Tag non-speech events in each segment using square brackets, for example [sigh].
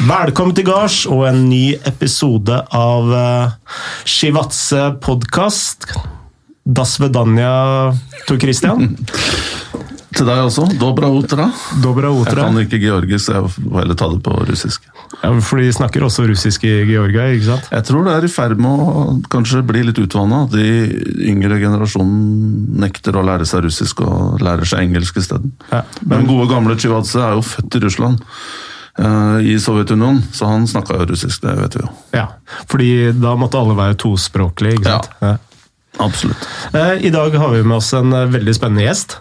Velkommen til gards og en ny episode av uh, Shivatse podkast. Das vedanja, Tor Christian. [laughs] Til deg også. Dobra utra. Dobra Jeg utra. kan ikke georgisk, så jeg får heller ta det på russisk. Ja, for de snakker også russisk i Georgia, ikke sant? Jeg tror det er i ferd med å kanskje bli litt utvanna. De yngre generasjonen nekter å lære seg russisk og lærer seg engelsk isteden. Ja, Men gode gamle Chivadze er jo født i Russland, eh, i Sovjetunionen, så han snakka jo russisk, det vet vi jo. Ja, fordi da måtte alle være tospråklige, ikke sant? Ja. Absolutt. Eh, I dag har vi med oss en eh, veldig spennende gjest.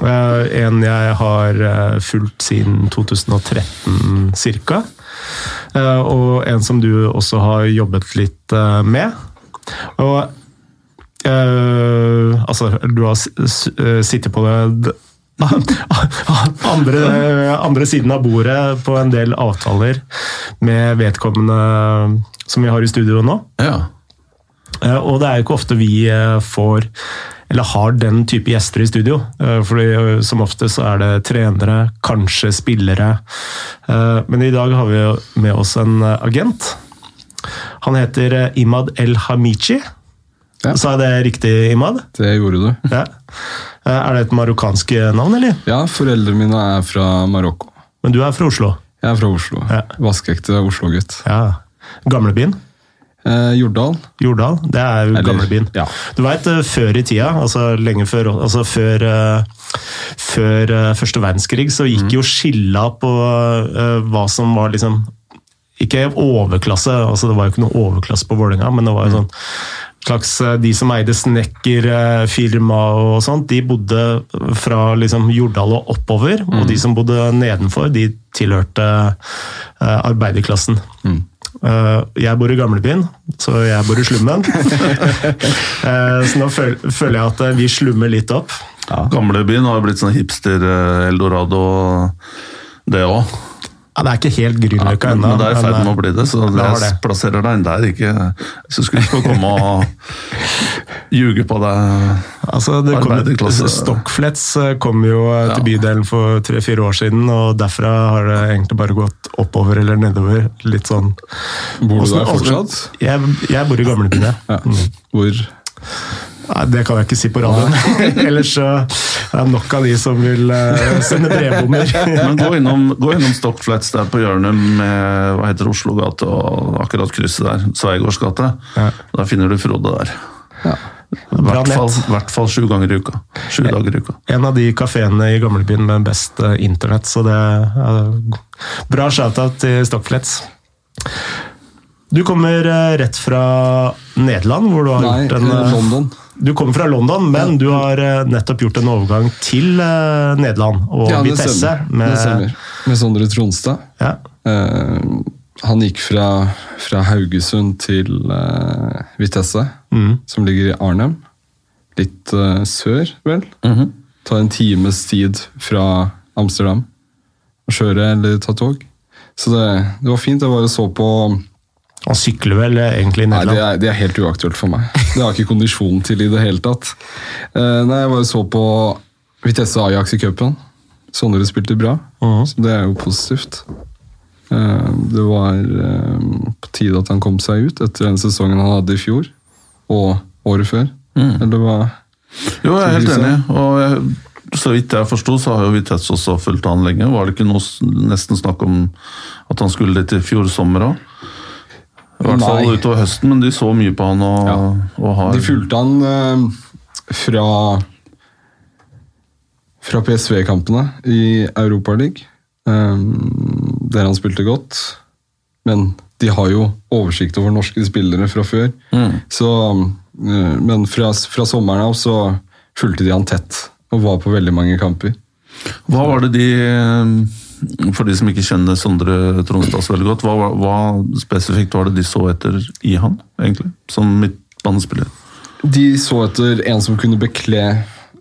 Eh, En jeg har eh, fulgt siden 2013 ca. Og en som du også har jobbet litt eh, med. Og eh, Altså, du har eh, sittet på det [laughs] andre, andre siden av bordet på en del avtaler med vedkommende som vi har i studio nå. Ja. Eh, Og det er jo ikke ofte vi eh, får eller har den type gjester i studio. for Fordi eh, Som ofte så er det trenere, kanskje spillere. Men i dag har vi med oss en agent. Han heter Imad El Hamichi. Ja. Sa jeg det riktig, Imad? Det gjorde du. Ja. Eh, Er det et marokkansk navn, eller? Ja, foreldrene mine er fra Marokko. Men du er fra Oslo? Jeg er fra Oslo. Ja. Vaskeekte Oslo-gutt. Ja. Gamlebyen? Eh, Jordal. Jordal? Det er jo gamlebyen. ja. Du veit, før i tida, altså lenge før, altså før, eh, før eh, første verdenskrig, så Mm. gikk jo skilla på eh, hva som var liksom Ikke overklasse, altså det var jo ikke noe overklasse på Vålerenga, men det var Mm. jo sånn slags eh, De som eide snekkerfirma og sånt, de bodde fra liksom Jordal og oppover. Mm. Og de som bodde nedenfor, de tilhørte eh, arbeiderklassen. Mm. jeg bor i gamlebyen, så jeg bor i slummen. [laughs] Eh, så nå føler jeg at eh, vi slummer litt opp. Gamlebyen har blitt sånn hipster-eldorado, det òg. Ja, det er ikke helt Grünerløkka ja, ennå. men det er i ferd med å bli det, så det jeg det. plasserer deg inn der. Ikke, så skulle ikke komme og [laughs] ljuge på deg. Altså, det kom, Stockflets eh, kom jo eh, til Ja. bydelen for tre-fire år siden, og derfra har det egentlig bare gått oppover eller nedover. Litt sånn Bor du Også, der fortsatt? Jeg, jeg bor i gamlebyen, jeg. Ja. Hvor? Nei, det kan jeg ikke si på radioen. [laughs] Ellers så er nok av de som vil eh, sende brevbommer. [laughs] Men gå innom, gå innom Stockflats der på hjørnet med hva heter Oslogate og akkurat krysset der, Sveigårds gate. Ja. Da finner du Frode der. Ja. I hvert fall, sju ganger i uka. Sju dager i uka. En av de kafeene i gamlebyen med best eh, internett, så det er bra shout-out til Stockflats. Du kommer eh, rett fra Nederland, hvor du har Nei, gjort en London. Du kommer fra London, men du har eh, nettopp gjort en overgang til eh, Nederland og Ja, det Vitesse. Med, Det stemmer. Med Sondre Tronstad. Ja, Uh, han gikk fra, fra Haugesund til uh, Vitesse, Mm. som ligger i Arnhem. Litt uh, sør, vel. Ta en times tid fra Amsterdam å kjøre eller ta tog. Så det, det var fint. Jeg bare så på Han sykler vel eh, egentlig i Nei, det Nederland? er, det er helt uaktuelt for meg. Det har jeg ikke kondisjon til i det hele tatt. Uh, nei, jeg bare så på Vitesse Ajax i cupen. Sondre spilte bra, Mhm. så det er jo positivt. Uh, det var på tide at han kom seg ut etter den sesongen han hadde i fjor, og året før. Eller hva? Jo, jeg er helt enig. Og jeg, så vidt jeg forsto, så har jo Vitesse også fulgt han lenge. Var det ikke noe nesten snakk om at han skulle dit i fjor sommer òg? I hvert fall Nei. utover høsten, men de så mye på han og, Ja. og har De fulgte han eh, fra fra PSV-kampene i Europaligaen, um, der han spilte godt. Men de har jo oversikt over norske spillere fra før. Så, eh, men fra, fra sommeren av så fulgte de han tett, og var på veldig mange kamper. Hva var det de eh, For de som ikke kjenner Sondre Tronstad så veldig godt, hva, hva, spesifikt var det de så etter i han, egentlig? Som midtbanespiller? De så etter en som kunne bekle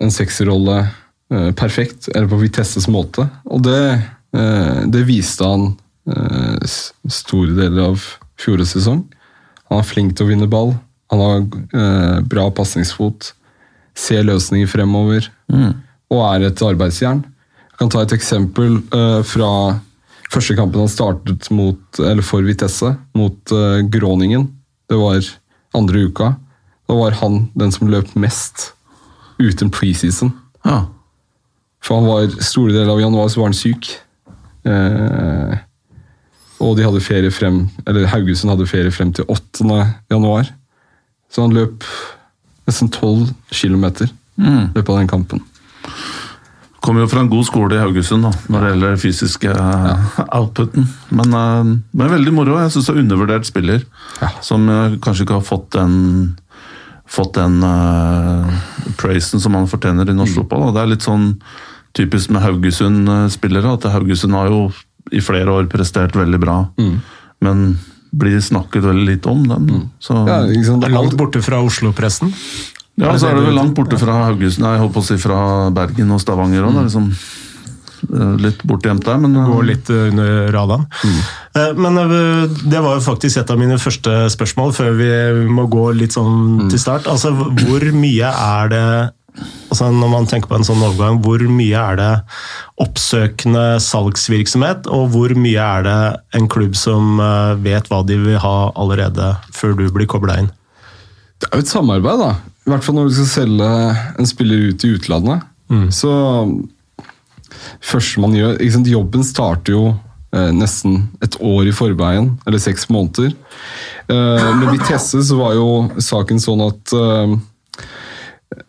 en sekserrolle eh, perfekt, eller på Vitesses måte. Og det, eh, det viste han eh, store deler av fjorårets sesong. Han er flink til å vinne ball. Han har eh, bra pasningsfot. Ser løsninger fremover. Og er et arbeidsjern. Kan ta et eksempel uh, fra Første kampen han startet mot, eller for Vitesse, mot uh, Groningen, det var andre uka. Da var han den som løp mest uten preseason. Ja. For han var store deler av januar så var han syk. Uh, og de hadde ferie frem, eller Haugesund hadde ferie frem til 8. januar. Så han løp nesten 12 km Mm. løpet av den kampen. Kommer jo fra en god skole i Haugesund da, når det gjelder fysiske ja. outputen. Men, eh, men veldig moro. Jeg syns det er undervurdert spiller. Ja. Som eh, kanskje ikke har fått den fått den uh, praisen som han fortjener i Mm. norsk fotball. da. Det er litt sånn typisk med Haugesund-spillere. at Haugesund har jo i flere år prestert veldig bra, Mm. men blir snakket veldig lite om dem. Så, Ja, det er Langt borte fra Oslo-pressen. Ja, så er det vel langt borte fra Haugesund, jeg holdt på å si fra Bergen og Stavanger òg. Liksom, eh, litt bortgjemt der, men eh, Går litt under radaren. Mm. Men eh, det var jo faktisk et av mine første spørsmål, før vi må gå litt sånn til start. Altså, hvor mye er det altså Når man tenker på en sånn overgang, hvor mye er det oppsøkende salgsvirksomhet, og hvor mye er det en klubb som eh, vet hva de vil ha allerede før du blir kobla inn? Det er jo et samarbeid, da. I hvert fall når du skal selge en spiller ut i utlandet. Så første man gjør sant, Jobben starter jo eh, nesten et år i forveien, eller seks måneder. Eh, med Vitesse så var jo saken sånn at eh,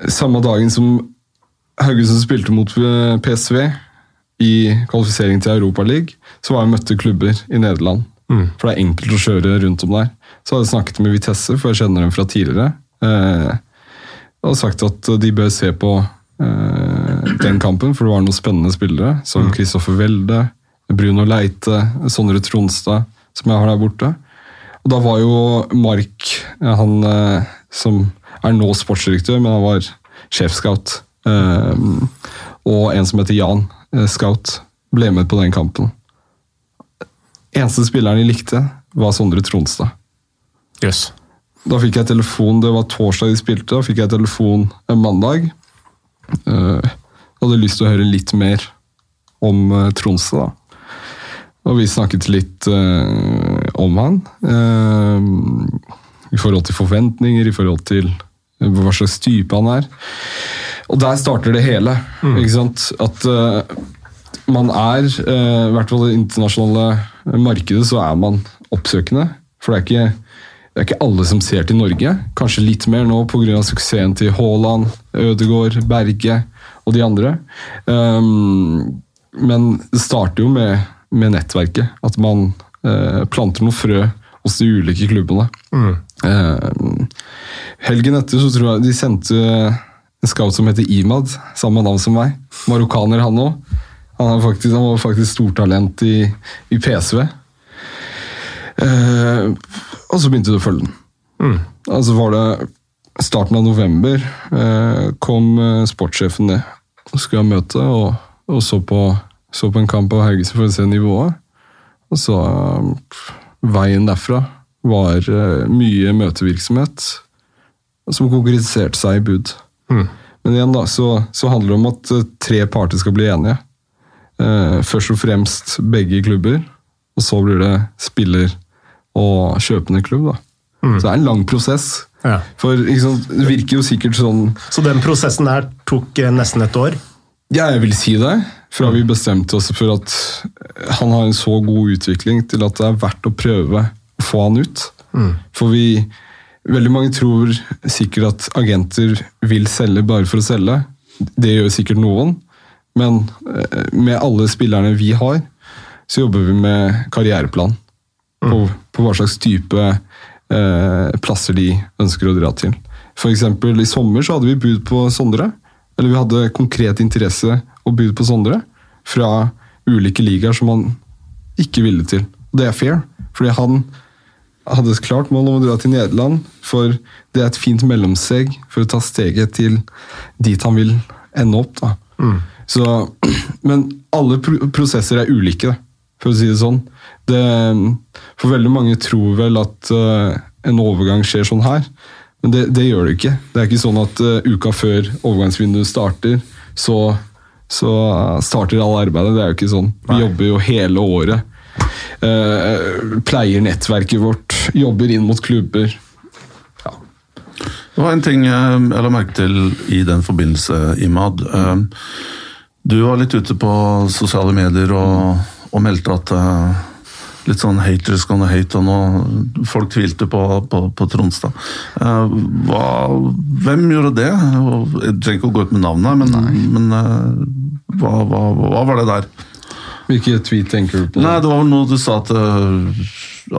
samme dagen som Haugesund spilte mot eh, PSV i kvalifisering til Europaligaen, så var jeg møtte klubber i Nederland. For det er enkelt å kjøre rundt om der. Så hadde jeg snakket med Vitesse, for jeg kjenner dem fra tidligere. Eh, og sagt at de bør se på eh, den kampen, for det var noen spennende spillere. Som Kristoffer Welde, Bruno Leite, Sondre Tronstad, som jeg har der borte. Og da var jo Mark, han eh, som er nå sportsdirektør, men han var sjefscout. Eh, og en som heter Jan eh, Scout, ble med på den kampen. Eneste spilleren de likte, var Sondre Tronstad. Jøss. Da fikk jeg telefon, det var torsdag de spilte, da fikk jeg telefon en mandag. Uh, hadde lyst til å høre litt mer om uh, Tromsø, da. Og vi snakket litt uh, om han. I forhold til forventninger, i forhold til hva slags type han er. Og der starter det hele. ikke sant? At man er, i hvert fall i det internasjonale markedet, så er man oppsøkende. For det er ikke, det er ikke alle som ser til Norge. Kanskje litt mer nå pga. suksessen til Haaland, Ødegaard, Berge og de andre. Um, men det starter jo med, med nettverket. At man uh, planter noen frø hos de ulike klubbene. Eh, helgen etter så tror jeg de sendte en scout som heter Imad, samme navn som meg. Marokkaner, han òg. Han, han var faktisk stortalent i, i PSV. Eh, og så begynte du å følge den. Altså var det starten av november eh, kom eh, sportssjefen ned og skulle ha møte, og, og så, på, så på en kamp av Haugesund for å se nivået. Og så eh, Veien derfra var eh, mye møtevirksomhet som konkretiserte seg i bud. Men igjen da, så, så handler det om at tre parter skal bli enige. Eh, først og fremst begge klubber, og så blir det spiller og kjøpende klubb. da. Så det er en lang prosess. Ja. For sant, det virker jo sikkert sånn Så den prosessen her tok eh, nesten et år? Ja, jeg vil si det. Fra vi bestemte oss for at han har en så god utvikling til at det er verdt å prøve å få han ut. For vi Veldig mange tror sikkert at agenter vil selge bare for å selge. Det gjør sikkert noen. Men eh, med alle spillerne vi har, så jobber vi med karriereplan. På, på hva slags type eh, plasser de ønsker å dra til. For eksempel i sommer så hadde vi bud på Sondre. Eller vi hadde konkret interesse og bud på Sondre fra ulike ligaer som han ikke ville til. Og det er fair, fordi han hadde et klart mål om å dra til Nederland, for det er et fint mellomsteg for å ta steget til dit han vil ende opp. Da. Så, [clears throat] men alle pro prosesser er ulike, for å si det sånn. Det, for veldig mange tror vel at uh, en overgang skjer sånn her, men det, det gjør det ikke. Det er ikke sånn at uh, uka før overgangsvinduet starter, så, så starter alle arbeidet. Det er jo ikke sånn. Vi jobber jo hele året Uh, pleier nettverket vårt, jobber inn mot klubber. Ja. Det var en ting jeg la merke til i den forbindelse, Imad. Eh, Du var litt ute på sosiale medier og, og meldte at eh, litt sånn haters-gone hate, og nå folk tvilte på, på, på Tronstad. Eh, Hva, hvem gjorde det? Jeg trenger ikke å gå ut med navnet, men, men eh, hva, hva, hva var det der? Hvilke tweet tenker du på? Nei, det var vel noe du sa at, eh,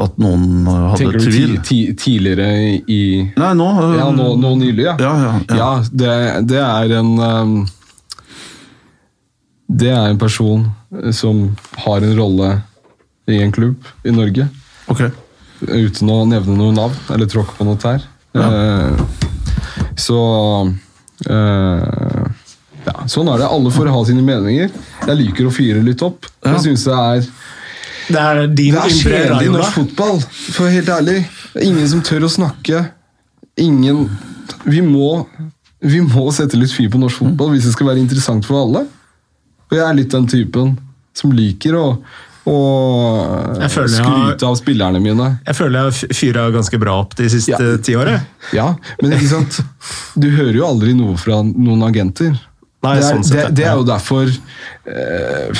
at noen hadde tenker du tvil. ti, ti, tidligere i Nei, nå eh, Ja, nå, nå nylig, ja. Ja, ja, ja. Ja, det, det er en um, Det er en person som har en rolle i en klubb i Norge. Okay. Uten å nevne noe navn eller tråkke på noe tær. Eh, så eh, ja, Sånn er det. Alle får ha sine meninger. Jeg liker å fyre litt opp. Ja. Jeg synes det er Det er din det er kjedelig i norsk fotball, for helt ærlig. Ingen som tør å snakke. Ingen Vi må, vi må sette litt fyr på norsk fotball hvis det skal være interessant for alle. Og jeg er litt den typen som liker å, har- skryte av spillerne mine. Jeg føler jeg har fyra ganske bra opp de siste Ja. ti årene. Ja, men ikke sant? Du hører jo aldri noe fra noen agenter. Nei, det, er, sånn sett, det, det er jo derfor eh,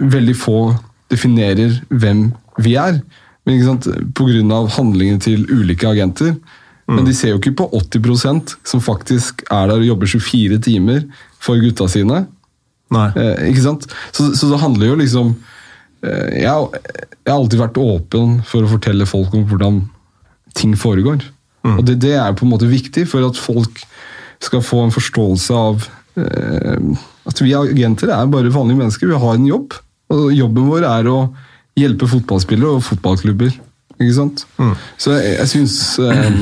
veldig få definerer hvem vi er. Men ikke sant? På grunn av handlingene til ulike agenter. Mm. Men de ser jo ikke på 80% som faktisk er der og jobber 24 timer for gutta sine. Nei. Eh, ikke sant? Så, så det handler jo liksom jeg, har- jeg har alltid vært åpen for å fortelle folk om hvordan ting foregår. Og det, det er på en måte viktig for at folk skal få en forståelse av eh, at vi agenter er bare vanlige mennesker. Vi har en jobb. Og jobben vår er å hjelpe fotballspillere og fotballklubber. Ikke sant? Så jeg, jeg syns eh,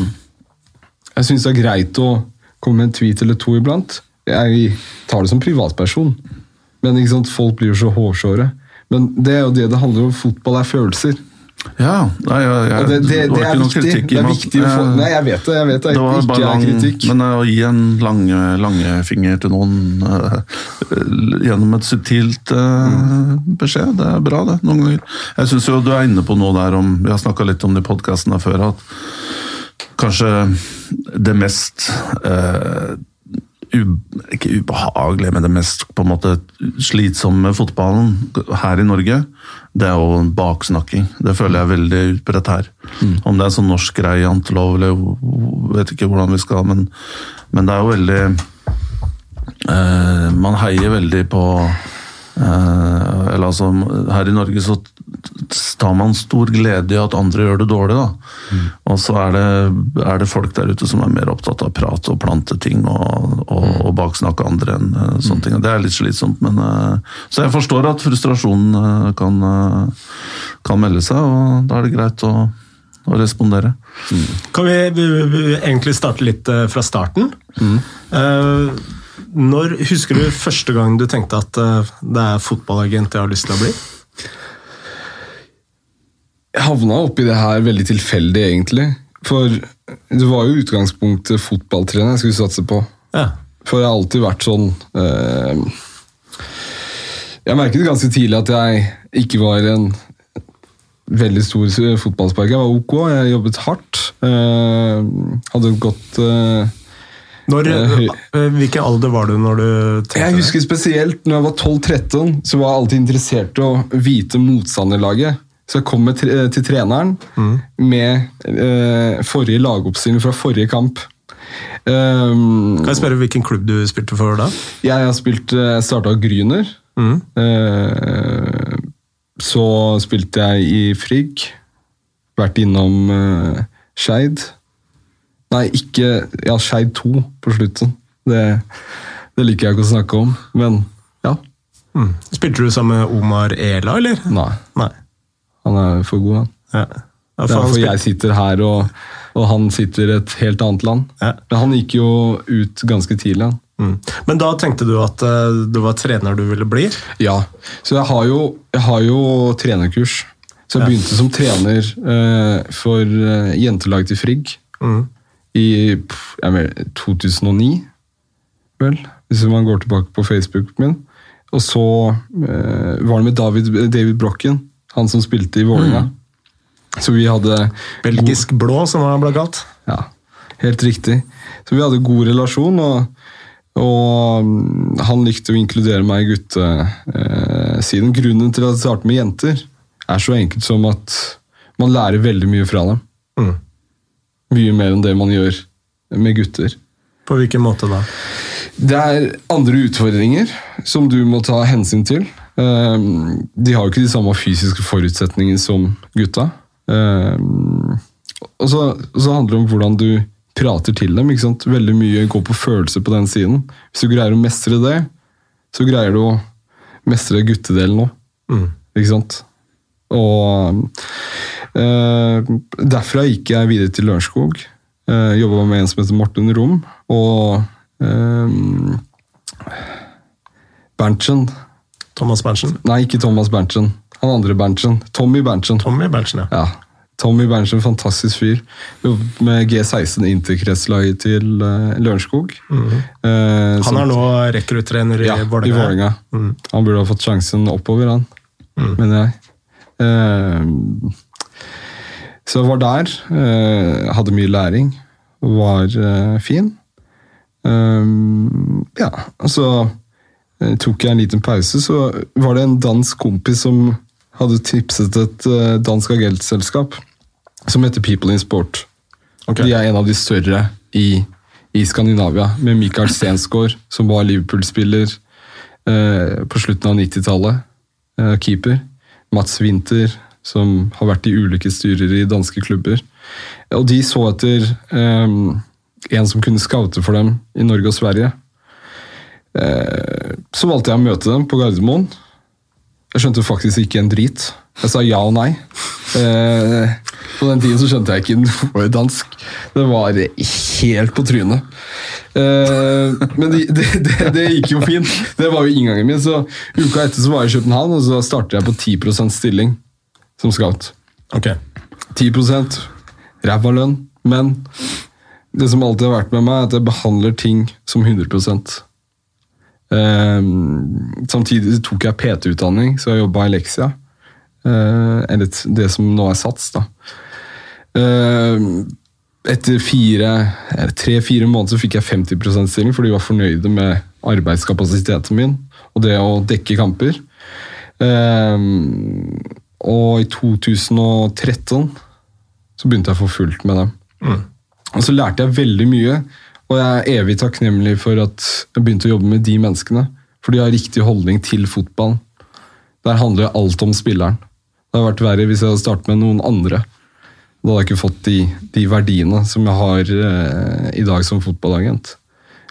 jeg syns det er greit å komme med en tweet eller to iblant. Jeg tar det som privatperson. Men folk blir jo så hårsåre. Men det er jo det det handler om. Fotball er følelser. Ja, nei, jeg, jeg, det, det, det, er viktig. kritikk Det er viktig å få Eh, Nei, jeg vet det. jeg vet Det, Det var ikke er lang, kritikk. men å gi en lange, finger til noen uh, gjennom et subtilt uh, beskjed, det er bra det, noen ganger. Jeg synes jo du er inne på noe der om, vi har snakket litt om det i podcasten her før, at kanskje det mest eh, u, ikke ubehagelige, men det mest på en måte slitsomme fotballen her i Norge, det er jo baksnakking. Det føler jeg er veldig utbredt her. Om det er en sånn norsk greie, jantelov, eller vet ikke hvordan vi skal, men, men det er jo veldig eh, Man heier veldig på Eller altså, her i Norge så tar man stor glede i at andre gjør det dårlig, da. Og så er det, er det folk der ute som er mer opptatt av prat og plante ting og, og, og baksnakke andre enn sånne sånne ting. Det er litt slitsomt, men eh, Så jeg forstår at frustrasjonen eh, kan, eh, kan melde seg, og da er det greit å, å respondere. Kan vi, vi, vi egentlig starte litt eh, fra starten? Eh, når Husker du første gang du tenkte at eh, det er fotballagent jeg har lyst til å bli? Jeg havna oppi det her veldig tilfeldig, egentlig. For det var jo utgangspunktet fotballtrener jeg skulle satse på. Ja. For jeg har alltid vært sånn eh, Jeg merket ganske tidlig at jeg ikke var en veldig stor fotballspark. Jeg var ok, jeg jobbet hardt. Eh, hadde et godt eh, Når, Eh, høy- eh, hvilken alder var du når du tenkte Jeg husker spesielt når jeg var 12-13, så var jeg alltid interessert i å vite motstanderlaget. Så jeg kom med tre til treneren med eh, forrige lagoppstilling fra forrige kamp. Um, Kan jeg spørre hvilken klubb du spilte for da? jeg har spilt Jeg starta Gryner. Mm. Eh, så spilte jeg i Frigg. Vært innom uh, Skeid. Nei, ikke Ja, Skeid 2 på slutten. Det, det liker jeg ikke å snakke om, men ja. Mm. Spilte du sammen med Omar Ela, eller? Nei. Nei. Han er for god, han. Ja. Ja, for er derfor jeg sitter her, og, og han sitter i et helt annet land. Ja. Men han gikk jo ut ganske tidlig, han. Mm. Men da tenkte du at uh, det var trener du ville bli? Ja, så jeg har jo, jeg har jo trenerkurs. Så jeg begynte som trener uh, for uh, jentelaget til Frigg Mm. I mener, 2009, vel, hvis man går tilbake på Facebook min. Og så eh, var det med David, David Brokken, Han som spilte i Vålerenga. Så vi hadde Belgisk blå, som han ble kalt. Ja, helt riktig. Så vi hadde god relasjon, og, og mm, han likte å inkludere meg i guttesiden. Grunnen til at jeg startet med jenter, er så enkelt som at man lærer veldig mye fra dem. Mye mer enn det man gjør med gutter. På hvilken måte da? Det er andre utfordringer som du må ta hensyn til. Eh, De har jo ikke de samme fysiske forutsetningene som gutta. Eh, Og så, så handler det om hvordan du prater til dem. ikke sant? Veldig mye går på følelser på den siden. Hvis du greier å mestre det, så greier du å mestre guttedelen òg. Mm. Ikke sant? Og derfra gikk jeg videre til Lørenskog. Uh, Jobba med en som heter Morten Rom. Og eh, Berntsen Thomas Berntsen. Nei, ikke Thomas Berntsen. Han andre Berntsen. Tommy Berntsen. Tommy Berntsen, ja. Ja. Tommy Berntsen, fantastisk fyr. Jobbet med G16 interkretslaget til uh, Lørenskog. Eh, Han er nå rekruttrener i ja, i Vålerenga. Vålerenga. Mm. Han burde ha fått sjansen oppover, han. mener jeg. Eh, så jeg var der. eh, hadde mye læring. Var eh, fin. Eh, ja, så eh, tok jeg en liten pause, så var det en dansk kompis som hadde tipset et dansk agentselskap som heter People in Sport. Okay. De er en av de større i, i Skandinavia, med Michael Stensgaard, som var Liverpool-spiller eh, på slutten av 90-tallet. Eh, keeper. Mats Winther, som har vært i ulike styrer i danske klubber. Og de så etter eh, en som kunne scoute for dem i Norge og Sverige. Eh, så valgte jeg å møte dem på Gardermoen. Jeg skjønte faktisk ikke en drit. Jeg sa ja og nei. Eh, på den tiden så skjønte jeg ikke noe [laughs] dansk. Det var helt på trynet. Eh, men det, det, det, det gikk jo fint. Det var jo inngangen min. Så uka etter så var jeg i København, og så startet jeg på 10% stilling som scout. Ok. 10 ræva lønn, men det som alltid har vært med meg, er at jeg behandler ting som 100% Ehm, Samtidig tok jeg PT-utdanning, så jeg jobba i Leksia. Uh, eller det som nå er Sats, da. Uh, etter tre-fire måneder så fikk jeg 50% stilling, for de var fornøyde med arbeidskapasiteten min og det å dekke kamper. Ehm, og i 2013 så begynte jeg å få fulgt med dem. Og så lærte jeg veldig mye, og jeg er evig takknemlig for at jeg begynte å jobbe med de menneskene. For de har riktig holdning til fotballen. Der handler jo alt om spilleren. Det hadde vært verre hvis jeg hadde startet med noen andre. Da hadde jeg ikke fått de, de verdiene som jeg har eh, i dag som fotballagent.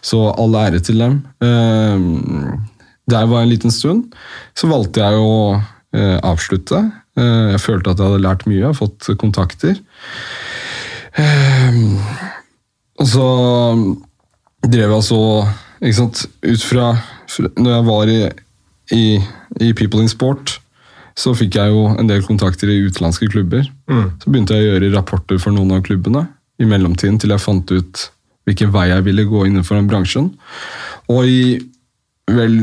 Så all ære til dem. Eh, der var jeg en liten stund. Så valgte jeg å avslutte. Eh, jeg følte at jeg hadde lært mye, jeg har fått kontakter. Og så drev jeg så ikke sant, Ut fra Når jeg var i, i, i People in Sport, så fikk jeg jo en del kontakter i utenlandske klubber. Så begynte jeg å gjøre rapporter for noen av klubbene i mellomtiden til jeg fant ut hvilken vei jeg ville gå innenfor den bransjen. Og i vel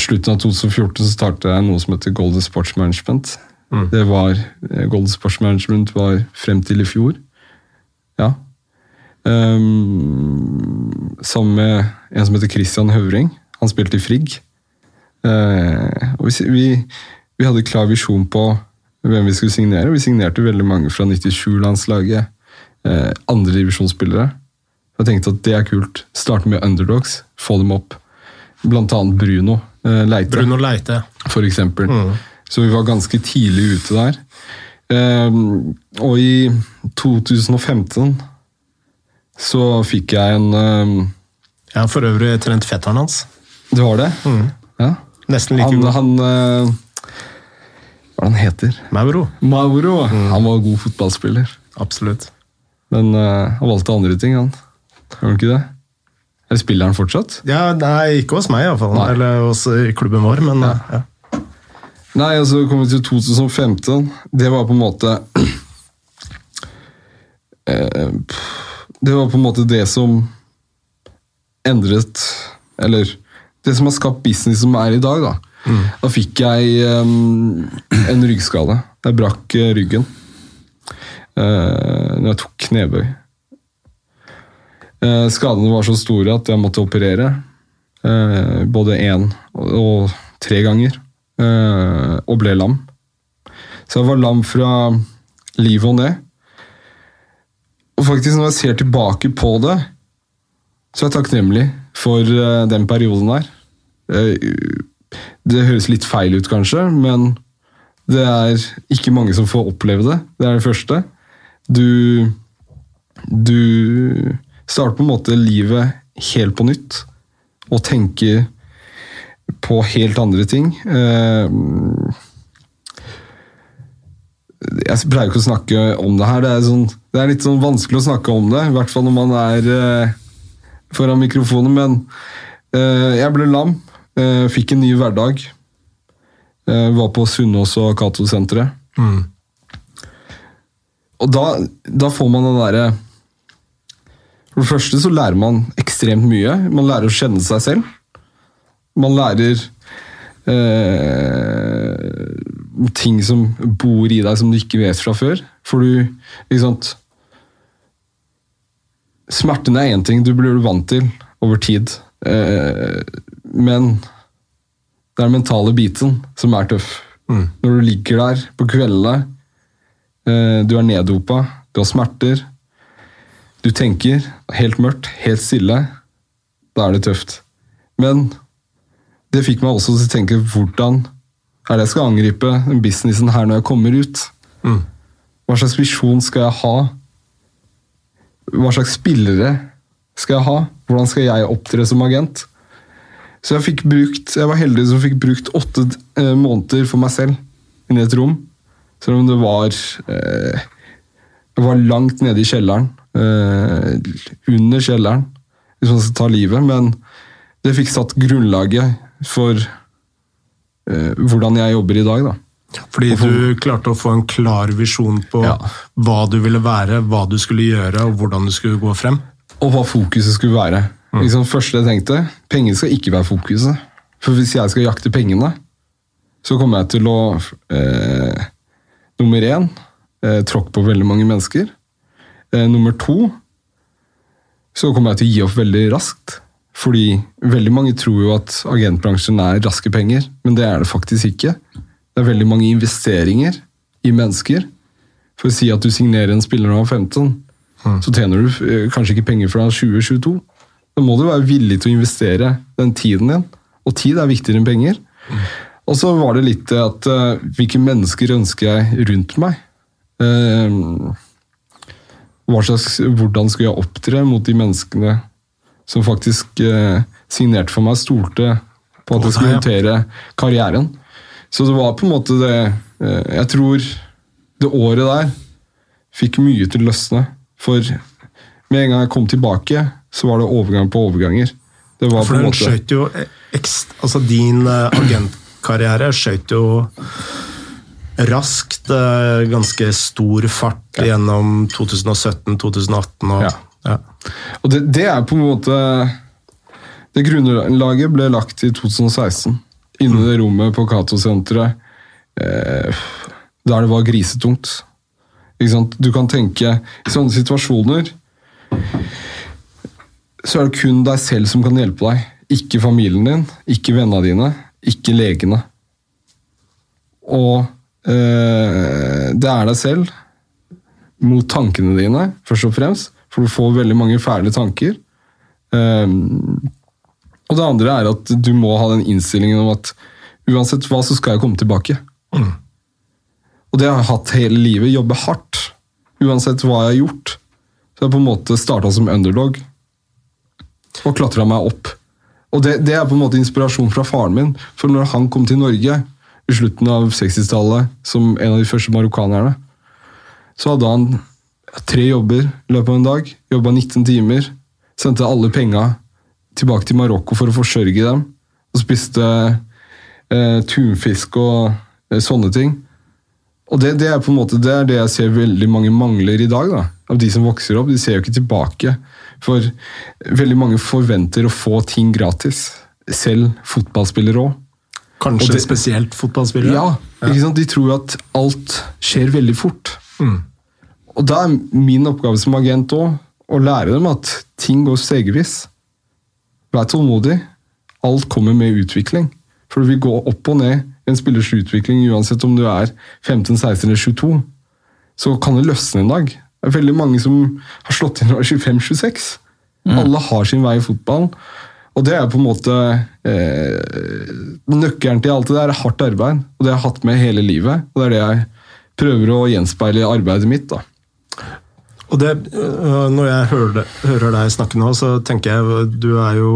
slutten av 2014 så startet jeg noe som heter Golden Sports Management. Det var, eh, Golden Sports Management var frem til i fjor. Ja. Um, sammen med en som heter Christian Høvring. Han spilte i Frigg. Uh, og vi, vi, vi hadde klar visjon på hvem vi skulle signere. Vi signerte veldig mange fra 97-landslaget. Eh, Andredivisjonsspillere. Jeg tenkte at det er kult. Starte med underdogs. Få dem opp. Blant annet Bruno Leite Bruno Leite. for eksempel. Så vi var ganske tidlig ute der. Ehm, og i 2015 så fikk jeg en ehm, Jeg har for øvrig trent fetteren hans. Det var det? Ja. Nesten like Han, god. han eh, Hva er det han heter? Mauro. Mauro. Han var god fotballspiller. Absolutt. Men eh, han valgte andre ting, han. Gjør han ikke det? Eller spiller han fortsatt? Ja, Nei, ikke hos meg iallfall. Eller hos eh, klubben vår, men Ja. ja. Nei, altså kom vi til 2015. Det var på en måte [clears throat] eh, Det var på en måte det som endret Eller det som har skapt business som er i dag, da. Da fikk jeg um, en ryggskade. Jeg brakk eh, ryggen uh, når jeg tok knebøy. Uh, skadene var så store at jeg måtte operere. Uh, både én og, tre ganger. Uh, og ble lam. Så jeg var lam fra livet og ned. Og faktisk, når jeg ser tilbake på det, så er jeg takknemlig for den perioden der. Det høres litt feil ut, kanskje, men det er ikke mange som får oppleve det. Det er det første. Du Du starter på en måte livet helt på nytt og tenke på helt andre ting. Uh, jeg pleier ikke å snakke om det her. Det er, sånn, det er, litt sånn vanskelig å snakke om det, i hvert fall når man er uh, foran mikrofonen. Men uh, jeg ble lam. Fikk en ny hverdag. var på Sunnaas og Cato-senteret. Mm. Og da, da, får man den derre For det første så lærer man ekstremt mye. Man lærer å kjenne seg selv. Man lærer ting som bor i deg som du ikke vet fra før. For du ikke sant, Smerten er én ting, du blir vant til over tid. Eh, men det er den mentale biten som er tøff. Mm. Når du ligger der på kveldene, eh, du er neddopa, du har smerter, du tenker helt mørkt, helt stille, da er det tøft. Men det fikk meg også til å tenke hvordan er det jeg skal angripe den businessen her når jeg kommer ut? Mm. Hva slags visjon skal jeg ha? Hva slags spillere skal jeg ha? Hvordan skal jeg opptre som agent? Så jeg brukt, jeg var heldig som fikk brukt åtte eh, måneder for meg selv inni i et rom. Selv om det var eh, Jeg var langt nede i kjelleren. Eh, under kjelleren, hvis man skal ta livet. Men det fikk satt grunnlaget for eh, hvordan jeg jobber i dag. da. Fordi du klarte å få en klar visjon på Ja. hva du ville være, hva du skulle gjøre og hvordan du skulle gå frem. Og hva fokuset skulle være. Liksom, første jeg tenkte, penger skal ikke være fokuset. For hvis jeg skal jakte pengene, så kommer jeg til å eh, Nummer én eh, tråkke på veldig mange mennesker. Eh, nummer to så kommer jeg til å gi opp veldig raskt. Fordi veldig mange tror jo at agentbransjen er raske penger, men det er det faktisk ikke. Det er veldig mange investeringer i mennesker. For å si at du signerer en spiller når du er 15, så tjener du eh, kanskje ikke penger fra 2022. Da må du være villig til å investere den tiden din, og tid er viktigere enn penger. Og så var det litt det at uh, hvilke mennesker ønsker jeg rundt meg? Hva slags, hvordan skulle jeg opptre mot de menneskene som faktisk eh, signerte for meg, stolte på at jeg skulle håndtere karrieren? Så det var på en måte det eh, Jeg tror det året der fikk mye til å løsne. For med en gang jeg kom tilbake, så var det overgang på overganger. Det var For på en måte... skjøt jo ekst, altså Din eh, agentkarriere skjøt jo raskt eh, ganske stor fart gjennom 2017-2018. og Ja. ja. Og det, det er på en måte Det grunnlaget ble lagt i 2016. Inne i det rommet på Cato-senteret. Eh, der det var grisetungt. Ikke sant? Du kan tenke I sånne situasjoner så er det kun deg selv som kan hjelpe deg. Ikke familien din, ikke vennene dine, ikke legene. Og det er deg selv mot tankene dine, først og fremst. For du får veldig mange fæle tanker. Ehm, og det andre er at du må ha den innstillingen om at uansett hva, så skal jeg komme tilbake. Og det har jeg hatt hele livet. Jobbe hardt. Uansett hva jeg har gjort. Så jeg på en måte starta som underdog og klatra meg opp. Og det, det er på en måte inspirasjon fra faren min. For når han kom til Norge slutten av 60-tallet som en av de første marokkanerne, så hadde han tre jobber i løpet av en dag. Jobba 19 timer. Sendte alle penga tilbake til Marokko for å forsørge dem. Og spiste eh, tunfisk og eh, sånne ting. Og det, det er på en måte det, det jeg ser veldig mange mangler i dag. da, Av de som vokser opp. De ser jo ikke tilbake. For veldig mange forventer å få ting gratis. Selv fotballspillere òg. Kanskje Og det- spesielt fotballspillere? Ja, ikke sant? De tror at alt skjer veldig fort. Mm. Og da er min oppgave som agent òg å lære dem at ting går stegvis. Vær tålmodig. Alt kommer med utvikling. For det vil gå opp og ned i en spillers utvikling uansett om du er 15, 16 eller 22. Så kan det løsne en dag. Det er veldig mange som har slått inn når de er 25-26. Alle har sin vei i fotballen. Og det er på en måte eh, Nøkkelen til alt det der er hardt arbeid. Og det har jeg hatt med hele livet. Og det er det jeg prøver å gjenspeile i arbeidet mitt. da. Og det, øh, når jeg hører, hører deg snakke nå, så tenker jeg du er jo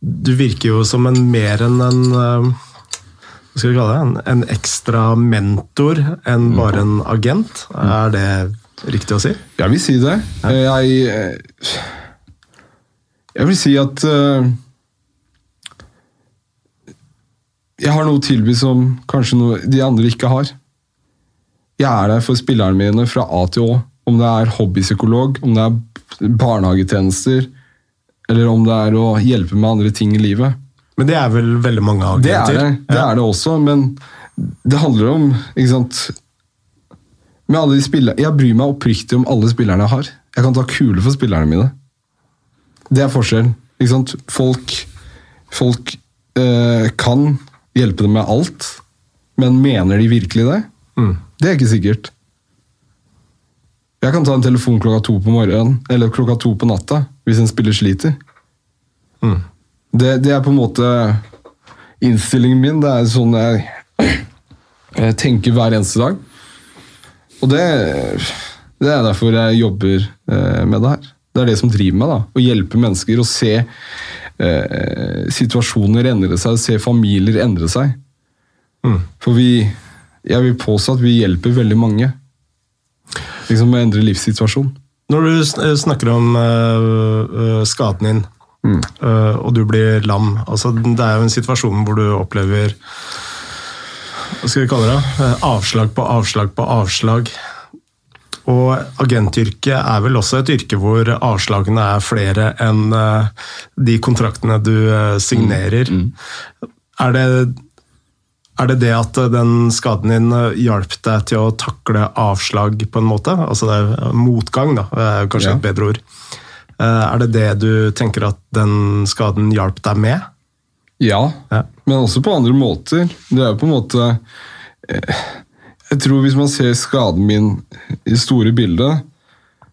Du virker jo som en mer enn en øh, Hva skal vi kalle det? En, en ekstra mentor enn bare en agent. Er det riktig å si? Jeg vil si det. Jeg, eh, jeg vil si at uh, Jeg har noe å tilby som kanskje noe de andre ikke har. Jeg er der for spillerne mine fra A til Å. Om det er hobbypsykolog, om det er barnehagetjenester, eller om det er å hjelpe med andre ting i livet. Men det er vel veldig mange Det er det, det, ja. er det også, men det handler om ikke sant, med alle de spillere, Jeg bryr meg oppriktig om alle spillerne jeg har. Jeg kan ta kule for spillerne mine. Det er forskjell. Ikke sant? Folk, folk eh, kan hjelpe dem med alt, men mener de virkelig det? Mm. Det er ikke sikkert. Jeg kan ta en telefon klokka to på morgenen eller klokka to på natta hvis en spiller sliter. Mm. Det, det er på en måte innstillingen min. Det er sånn jeg, jeg tenker hver eneste dag. Og det, det er derfor jeg jobber eh, med det her. Det er det som driver meg. da, Å hjelpe mennesker å se eh, situasjoner endre seg, se familier endre seg. Mm. For vi Jeg vil påstå at vi hjelper veldig mange. Liksom med å endre livssituasjon. Når du snakker om øh, skaden din, øh, og du blir lam altså Det er jo en situasjon hvor du opplever Hva skal vi kalle det? Eh, Avslag på avslag på avslag. Og agentyrket er vel også et yrke hvor avslagene er flere enn øh, de kontraktene du øh, signerer. Er det er det det at den skaden din eh, hjalp deg til å takle avslag på en måte? Altså det er motgang, da, er kanskje Ja. et bedre ord. Eh, Er det det du tenker at den skaden hjalp deg med? Ja, Ja. men også på andre måter. Det er jo på en måte eh, Jeg tror hvis man ser skaden min i det store bildet,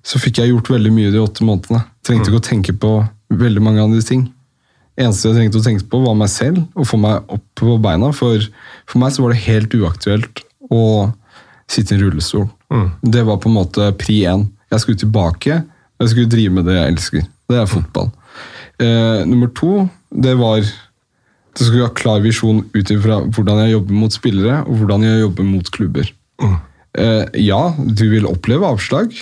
så fikk jeg gjort veldig mye de åtte månedene. Trengte ikke å tenke på veldig mange andre ting. eneste jeg trengte å tenke på, var meg selv og få meg opp på beina. For, for meg så var det helt uaktuelt å sitte i en rullestol. Det var på en måte pri én. Jeg skulle tilbake, og jeg skulle drive med det jeg elsker. Det er fotball. Eh, nummer to, det var det skal ha klar visjon ut ifra hvordan jeg jobber mot spillere og hvordan jeg jobber mot klubber. Eh, ja, du vil oppleve avslag,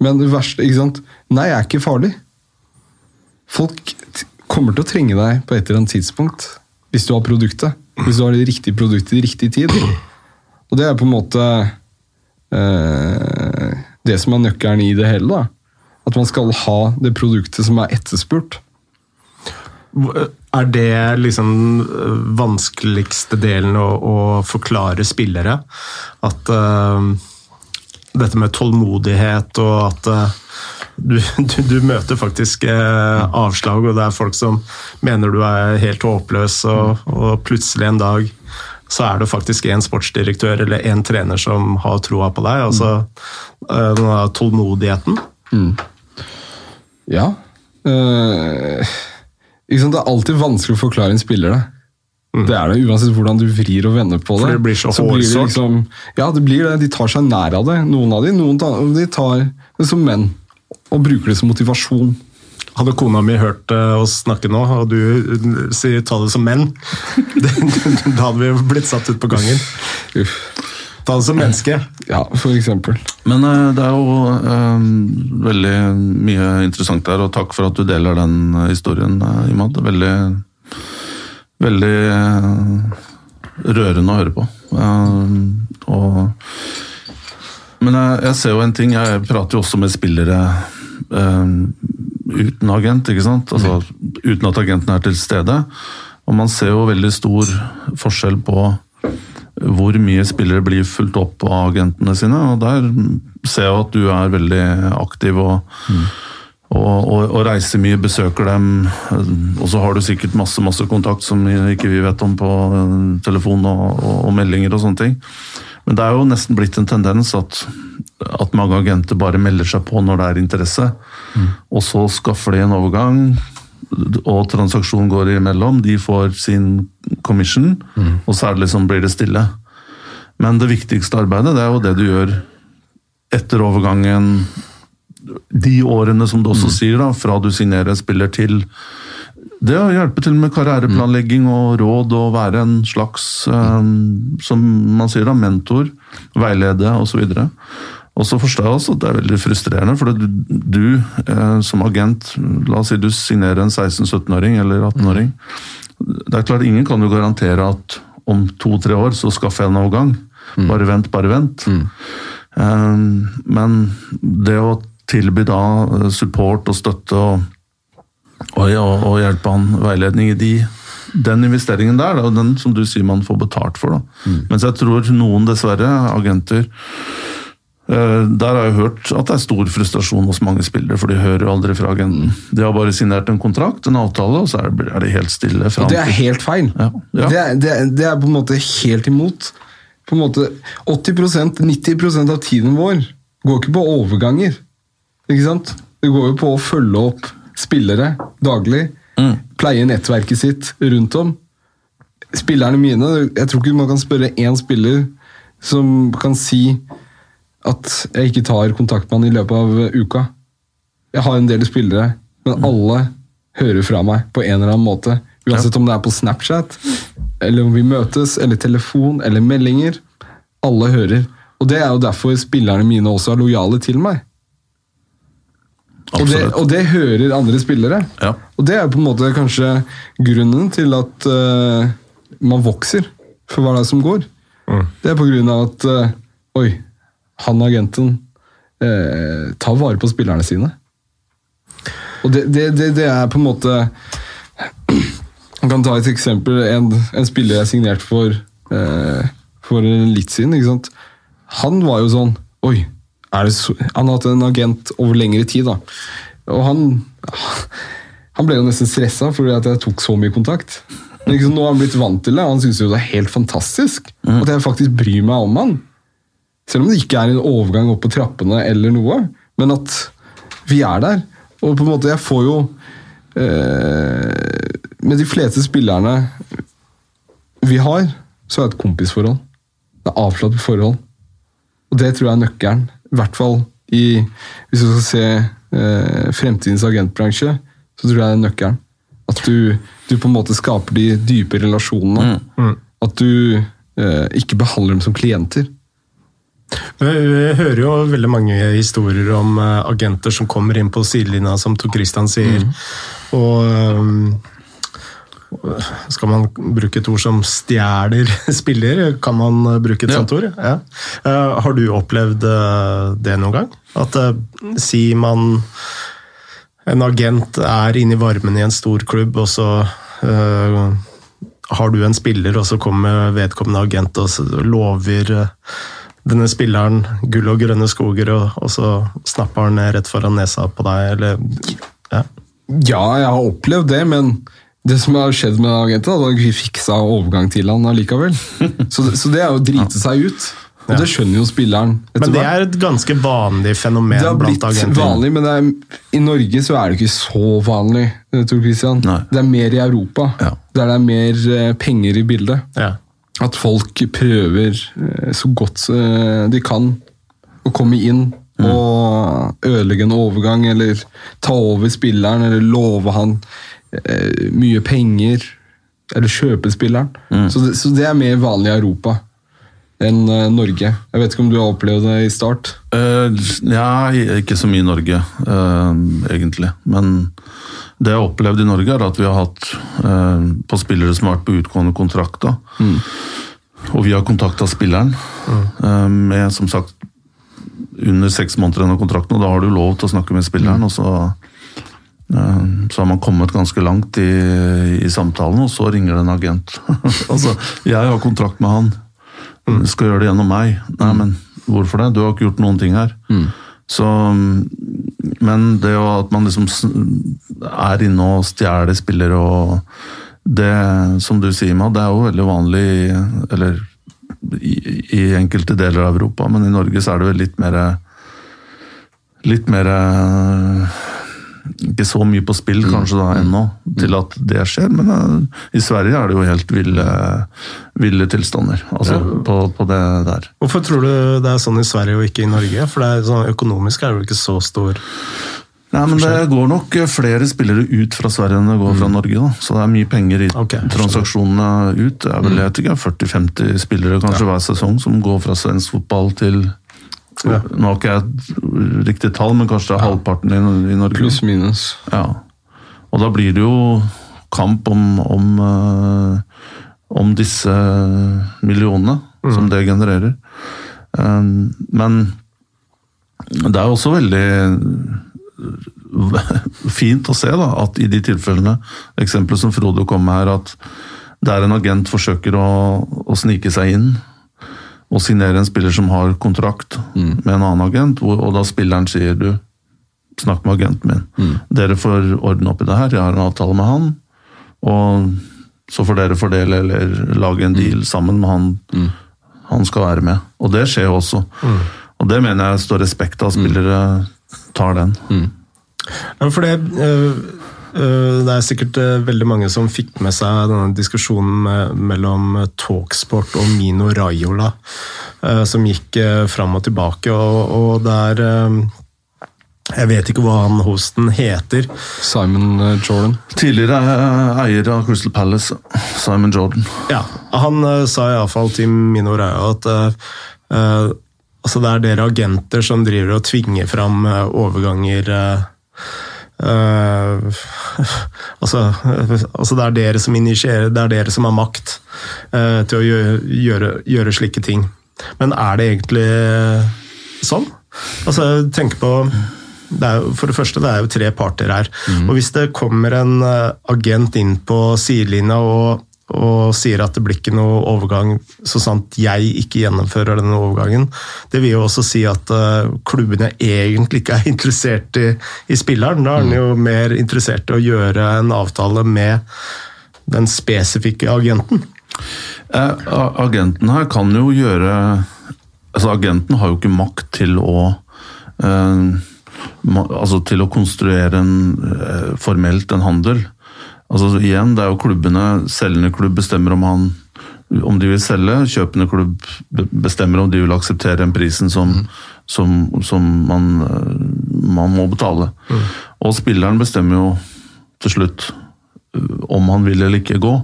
men det verste ikke sant? Nei, jeg er ikke farlig. Folk kommer til å trenge deg på et eller annet tidspunkt hvis du har produktet. Hvis du har det riktige produktet i riktig tid. Og det er på en måte eh, det som er nøkkelen i det hele. da. At man skal ha det produktet som er etterspurt. Er det liksom øh, vanskeligste delen å, å forklare spillere? At uh, dette med tålmodighet og at uh, du, [laughs] du, du møter faktisk øh, avslag, og det er folk som mener du er helt håpløs, og, og plutselig en dag så er det faktisk en sportsdirektør eller en trener som har troa på deg. Altså denne tålmodigheten. Ja. Eh, ikke sant? Det er alltid vanskelig å forklare en spiller det. Det er det, Uansett hvordan du vrir og vender på det. For det blir så blir det liksom, ja, det blir det. De tar seg nær av det. Noen av de, noen tar, de tar det som menn og bruker det som motivasjon. Hadde kona mi hørt eh, oss snakke nå, og du eh, sier 'ta det som menn', [laughs] da hadde vi blitt satt ut på gangen. Uff. Det som menneske. [laughs] Ja, for eksempel. Men eh, det er jo eh, veldig mye interessant der, og takk for at du deler den eh, historien, Imad. Veldig, veldig rørende å høre på. Og, men jeg, jeg ser jo en ting, jeg prater jo også med spillere eh, uten agent, ikke sant? Altså, Uten at agenten er til stede. Og man ser jo veldig stor forskjell på hvor mye spillere blir fulgt opp av agentene sine. og Der ser jeg at du er veldig aktiv og, mm. og, og, og, reiser mye, besøker dem. Og så har du sikkert masse masse kontakt som ikke vi vet om på telefon og, meldinger og sånne ting. Men det er jo nesten blitt en tendens at, at mange agenter bare melder seg på når det er interesse. Mm. Og så skaffer de en overgang, og transaksjonen går imellom. De får sin commission, mm. og så liksom, blir det stille. Men det viktigste arbeidet det er jo det du gjør etter overgangen. De årene som du også mm. sier, da, fra du signerer en spiller til det å hjelpe til med karriereplanlegging og råd og være en slags, um, som man sier da, mentor, veilede osv. Og så forstår jeg også at det er veldig frustrerende, for du, du eh, som agent La oss si du signerer en 16-17-åring eller 18-åring. Det er klart, Ingen kan jo garantere at om to-tre år så skaffer jeg en overgang. Mm. Bare vent, bare vent. Mm. Eh, men det å tilby da support og støtte og og, og, og hjelpe han veiledning i de den investeringen der, det er den som du sier man får betalt for. Mm. Mens jeg tror noen, dessverre, agenter eh, Der har jeg hørt at det er stor frustrasjon hos mange spillere, for de hører jo aldri fra agenten. De har bare signert en kontrakt, en avtale, og så er det helt stille. Og det er helt feil! Ja. Ja. Det, er, det, er, det, er, på en måte helt imot. På en måte 80-90% av tiden vår går ikke på overganger. Ikke sant? Det går jo på å følge opp spillere daglig. Mm. Pleie nettverket sitt rundt om. Spillerne mine Jeg tror ikke man kan spørre én spiller som kan si at jeg ikke tar kontakt med han i løpet av uka. Jeg har en del spillere, men mm. alle hører fra meg på en eller annen måte. Uansett om det er på Snapchat, eller om vi møtes, eller telefon, eller meldinger. Alle hører. Og det er jo derfor spillerne mine også er lojale til meg. Og det, og det, hører andre spillere. Ja. Og det er på en måte kanskje grunnen til at uh, man vokser for hva det er som går. Mm. Det er på grunn av at uh, Oi, han agenten eh, tar vare på spillerne sine. Og det, det, det, er på en måte [clears throat] Man kan ta et eksempel. En, en spiller jeg signerte for for litt siden. ikke sant? Han var jo sånn Oi, så, han har hatt en agent over lengre tid. da. Og han, [laughs] han ble jo nesten stressa fordi at jeg tok så mye kontakt. Men liksom, nå har han blitt vant til det, og han syns det er helt fantastisk mm. at jeg faktisk bryr meg om han. Selv om det ikke er en overgang opp på trappene eller noe, men at vi er der. Og på en måte, jeg får jo eh, Med de fleste spillerne vi har, så er det et kompisforhold. Det er avslappet forhold. Og det tror jeg er nøkkelen. I hvert fall i, hvis du skal se eh, fremtidens agentbransje, så tror jeg det er nøkkelen. At du, du, på en måte skaper de dype relasjonene. Mm. Mm. At du eh, ikke behandler dem som klienter. Vi hører jo veldig mange historier om eh, agenter som kommer inn på sidelinja, som Tor Christian sier. Mm. Og um, skal man bruke et ord som stjeler [laughs] spiller? Kan man bruke et ja. sånt ord? Ja. Uh, har du opplevd det noen gang? At si man En agent er inne i varmen i en stor klubb, og så har du en spiller, og så kommer vedkommende agent og lover denne spilleren gull og grønne skoger, og, og så snapper han rett foran nesa på deg, eller ja. ja, jeg har opplevd det, men det som har skjedd med agenten, er at vi fiksa overgang til han allikevel. [laughs] Så, så det er jo å drite seg ut. Og det skjønner jo spilleren. Men det er et ganske vanlig fenomen blant agenter? Det har blitt vanlig, men er, i Norge så er det ikke så vanlig. Eh, Tor Christian. Nei. Det er mer i Europa, ja. der det er mer eh, penger i bildet. Ja. At folk prøver eh, så godt de kan å komme inn mm. og ødelegge en overgang, eller ta over spilleren, eller love han Eh, mye penger. Eller kjøpe spilleren. Mm. Så, det, så, det, er mer vanlig i Europa enn uh, Norge. Jeg vet ikke om du har opplevd det i start? Uh, ja, ikke så mye i Norge, uh, egentlig. Men det jeg har opplevd i Norge, er at vi har hatt på spillere som har vært på utgående kontrakt. Mm. Og vi har kontakta spilleren mm. med som sagt under seks måneder av kontrakten, og da har du lov til å snakke med spilleren. Mm. og så Eh, Så har man kommet ganske langt i, i samtalen, og så ringer det en agent. [laughs] altså, jeg har kontrakt med han. Du skal gjøre det gjennom meg. Nei, men hvorfor det? Du har ikke gjort noen ting her. Så, men det jo at man liksom er inne og stjeler spillere og det, som du sier, Mad, det er jo veldig vanlig eller i, i enkelte deler av Europa, men i Norge så er det vel litt mer Litt mer Ikke så mye på spill kanskje da ennå, til at det skjer. Men eh, i Sverige er det jo helt ville, ville tilstander altså, Ja. på, på det der. Hvorfor tror du det er sånn i Sverige og ikke i Norge? For det er sånn, økonomisk er det jo ikke så stor Nei, men Det går nok flere spillere ut fra Sverige enn det går fra Norge. da. Så det er mye penger i okay, transaksjonene ut. Det er vel ikke, 40-50 spillere kanskje hver sesong som går fra svensk fotball til Ja. Nå har ikke jeg et riktig tall, men kanskje det er halvparten i, i Norge. Pluss minus. Ja. Og da blir det jo kamp om, om, eh, om disse millionene som det genererer. Um, men det er også veldig [laughs] fint å se da, at i de tilfellene, eksempelet som Frode kom med her, at der en agent forsøker å, å snike seg inn og signere en spiller som har kontrakt med en annen agent, hvor, og da spilleren sier du, snakk med agenten min. Dere får ordne opp i det her, jeg har en avtale med han, og så får dere fordele eller lage en deal sammen med han han skal være med. Og det skjer også. Og det mener jeg står respekt av spillere tar den. Ja, for det, øh, det er sikkert øh, veldig mange som fikk med seg denne diskusjonen mellom Talksport og Mino Raiola, som gikk fram og tilbake, og, der Jeg vet ikke hva han hosten heter. Simon eh, Jordan. Tidligere eh, eier av Crystal Palace, Simon Jordan. Ja, Han sa iallfall til Mino Raiola at altså det er dere agenter som driver og tvinger fram overganger øh, [laughs] altså, altså det er dere som initierer, det er dere som har makt uh, til å gjøre, gjøre, gjøre slike ting. Men er det egentlig sånn? Altså, tenk på det er for det første, det er jo tre parter her. Og hvis det kommer en øh, agent inn på sidelinja og og sier at det blir ikke noe overgang så sant jeg ikke gjennomfører denne overgangen. Det vil jo også si at uh, klubbene egentlig ikke er interessert i, i spilleren. Da er den jo mer interessert i å gjøre en avtale med den spesifikke agenten. Eh, agenten her kan jo gjøre altså Agenten har jo ikke makt til å eh, altså til å konstruere en, eh, formelt en handel. Altså igjen, Det er jo klubbene, selgende klubb bestemmer om han om de vil selge. Kjøpende klubb bestemmer om de vil akseptere den prisen som, som, som man, eh, man må betale. Og spilleren bestemmer jo til slutt eh, om han vil eller ikke gå.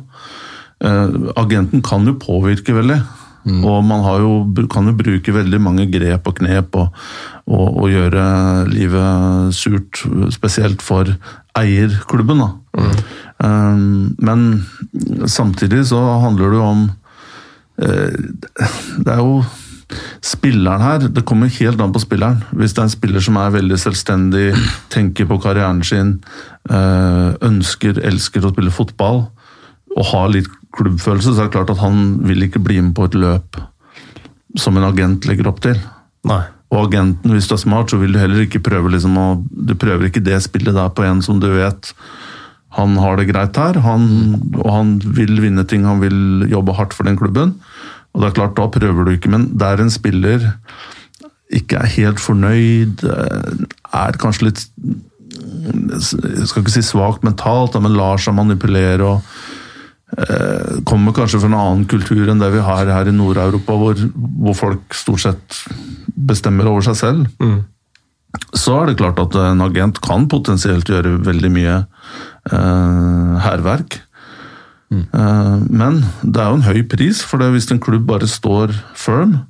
Eh, agenten kan jo påvirke veldig. Og man har jo, kan jo bruke veldig mange grep og knep og, og, og gjøre livet surt, spesielt for eierklubben. Da. Eh, men samtidig så handler det jo om eh, Det er jo spilleren her, det kommer helt an på spilleren. Hvis det er en spiller som er veldig selvstendig, tenker på karrieren sin, eh, ønsker, elsker å spille fotball og har litt klubbfølelse, så er det klart at han vil ikke bli med på et løp som en agent legger opp til. Nei. Og agenten, hvis du er smart, så vil du heller ikke prøve liksom å Du prøver ikke det spillet der på en som du vet han har det greit her, han, og han vil vinne ting, han vil jobbe hardt for den klubben. Og det er klart, da prøver du ikke, men der en spiller ikke er helt fornøyd, eh, er kanskje litt Jeg skal ikke si svakt mentalt, men lar seg manipulere og eh, kommer kanskje fra en annen kultur enn det vi har her i Nord-Europa, hvor, hvor folk stort sett bestemmer over seg selv. Så er det klart at en agent kan potensielt gjøre veldig mye hærverk. Eh, men det er jo en høy pris, for det hvis en klubb bare står firm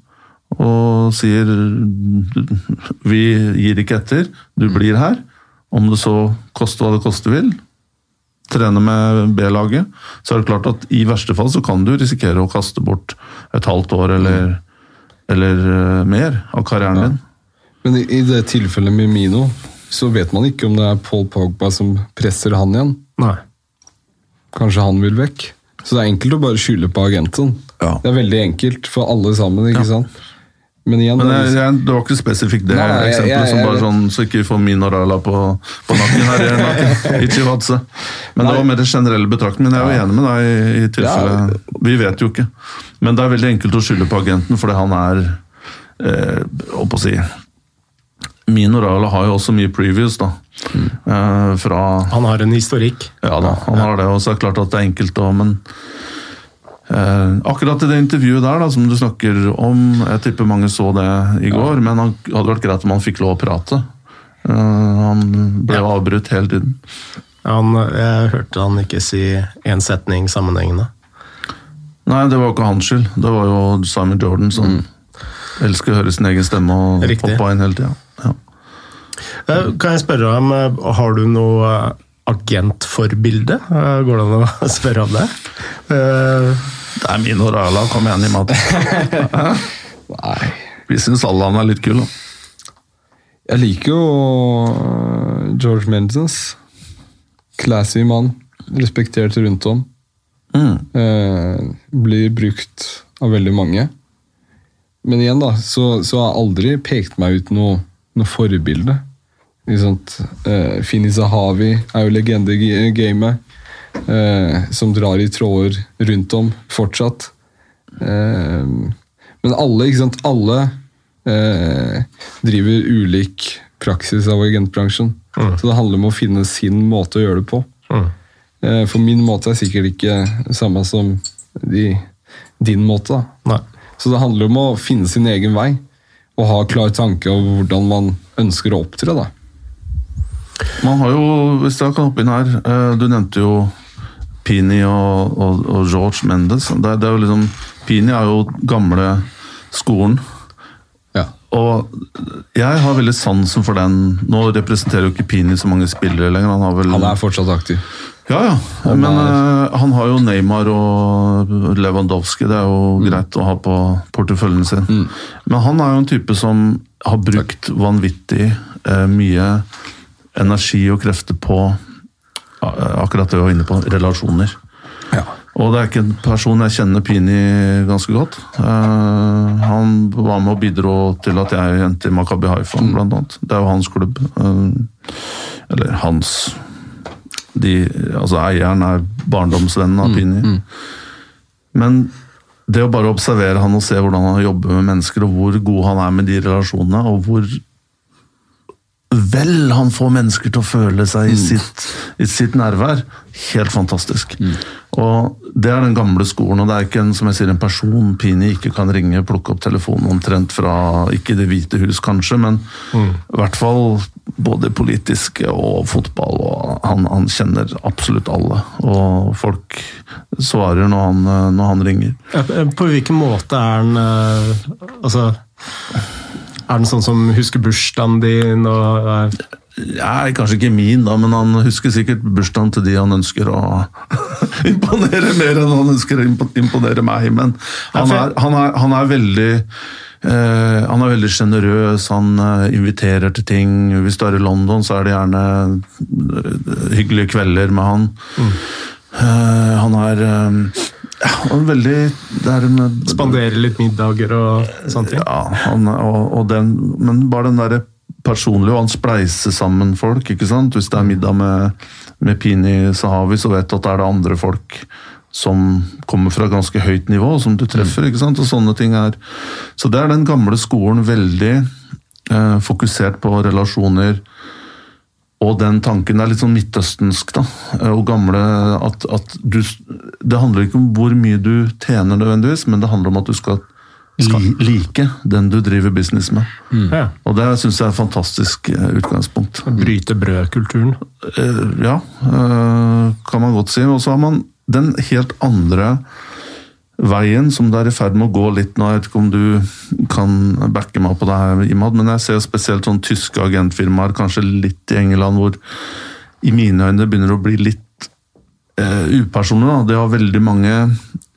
og sier vi gir ikke etter, du blir her, om det så koster hva det koste vil, trene med B-laget, så er det klart at i verste fall så kan du risikere å kaste bort et halvt år eller, eller eh, mer av karrieren din. Men i, i det tilfellet med Mino, så vet man ikke om det er Paul Pogba som presser han igjen. Nei. Kanskje han vil vekk. Så det er enkelt å bare skylde på agenten. Ja. Det er veldig enkelt for alle sammen, ikke sant? Men igjen Men det jeg, jeg, det var ikke spesifikt det Nei, jeg- eksempelet, jeg- som bare sånn, så ikke vi får min og på, på nakken her i nakken, [laughs] i Chivatse. Men det var mer generelle betraktningen. Men jeg er jo enig med deg i, i Ja. Vi vet jo ikke. Men det er veldig enkelt å skylde på agenten, fordi han er eh, å si Min Raiola har jo også mye previous, da. Eh, fra Han har en historikk. ja da, han har det, og så er det klart at det er enkelt òg, men eh, akkurat i det intervjuet der da, som du snakker om, jeg tipper mange så det i går, men han hadde vært greit om han fikk lov å prate. Uh, han ble Ja. avbrutt hele tiden. Han, jeg hørte han ikke si én setning sammenhengende. Nei, det var ikke hans skyld. Det var jo Simon Jordan som elsker å høre sin egen stemme og Riktig. hoppe inn hele tida. Eh, Kan jeg spørre om, eh, har du noe eh, agentforbilde? Går det an å [laughs] spørre om det? Eh, Det er min og Rala, kom igjen i mat. [laughs] Nei. Vi syns alle han er litt kul, da. Jeg liker jo George Mendens. Classy mann. Respektert rundt om. Mm. Eh, blir brukt av veldig mange. Men igjen, da, så, så har jeg aldri pekt meg ut noe, noe forbilde. Sant? Eh, Fini Zahavi er jo legende i gamet. Uh, som drar i tråder rundt om fortsatt. Uh, men alle, ikke sant, alle driver ulik praksis av agentbransjen. Så det handler om å finne sin måte å gjøre det på. mm. For min måte er sikkert ikke samme som de, din måte. da. Nei. Så det handler om å finne sin egen vei og ha klar tanke om hvordan man ønsker å opptre. da. Man har jo, hvis jeg kan hoppe inn her, eh, du nevnte jo Pini og, og, og George Mendes. Det, det er jo liksom, Pini er jo gamle skolen. Ja. Og jeg har veldig sansen for den. Nå representerer jo ikke Pini så mange spillere lenger. Han har vel Han er fortsatt aktiv. Ja, ja. Han Men er- eh, han har jo Neymar og Lewandowski. Det er jo greit å ha på porteføljen sin. Men han er jo en type som har brukt vanvittig eh, mye energi og krefter på eh, akkurat det vi var inne på, relasjoner. Ja. Og det er ikke en person jeg kjenner Pini ganske godt. Uh, han var med og bidro til at jeg endte i Makabi Haifa, blant annet. Det er jo hans klubb. Uh, eller hans de, Altså eieren er barndomsvennen av Pini. Men det å bare observere han og se hvordan han jobber med mennesker, og hvor god han er med de relasjonene, og hvor vel han får mennesker til å føle seg i sitt, i sitt nærvær. Helt fantastisk. Og Det er den gamle skolen, og det er ikke en, som jeg sier, en person Pini ikke kan ringe, plukke opp telefonen omtrent fra Ikke Det hvite hus, kanskje, men i hvert fall både politisk og fotball. og han, han kjenner absolutt alle, og folk svarer når han, når han ringer. På hvilken måte er den eh, Altså Er den sånn som husker bursdagen din og Ja, Nei, kanskje ikke min, da, men han husker sikkert bursdagen til de han ønsker å [laughs] imponere mer enn han ønsker å imponere meg. Men han er, han er, han er veldig eh, han er veldig sjenerøs, han eh, inviterer til ting. Hvis du er i London, så er det gjerne eh, hyggelige kvelder med han. Eh, han er eh, ja, er veldig er en, Spandere litt middager og sånne ting? ja, han, og, og den, men bare den derre personlige, og han spleiser sammen folk. ikke sant? Hvis det er middag med, med Pini Sahawi, så vet du at det er det andre folk som kommer fra ganske høyt nivå, som du treffer. ikke sant? Og sånne ting er... Så det er den gamle skolen veldig eh, fokusert på relasjoner. Og den tanken er litt sånn midtøstensk, da. eh, Og gamle at, at du Det handler ikke om hvor mye du tjener nødvendigvis, men det handler om at du skal li, like den du driver business med. Ja. Og det syns jeg er et fantastisk eh, utgangspunkt. Bryte brødkulturen? Eh, Ja, eh, kan man godt si. Og så har man den helt andre veien som det er i ferd med å gå litt nå. Jeg vet ikke om du kan backe meg på det her, Imad, men jeg ser spesielt sånn tyske agentfirmaer, kanskje litt i England, hvor i mine øyne det begynner å bli litt eh, upersonlig. Da. De har veldig mange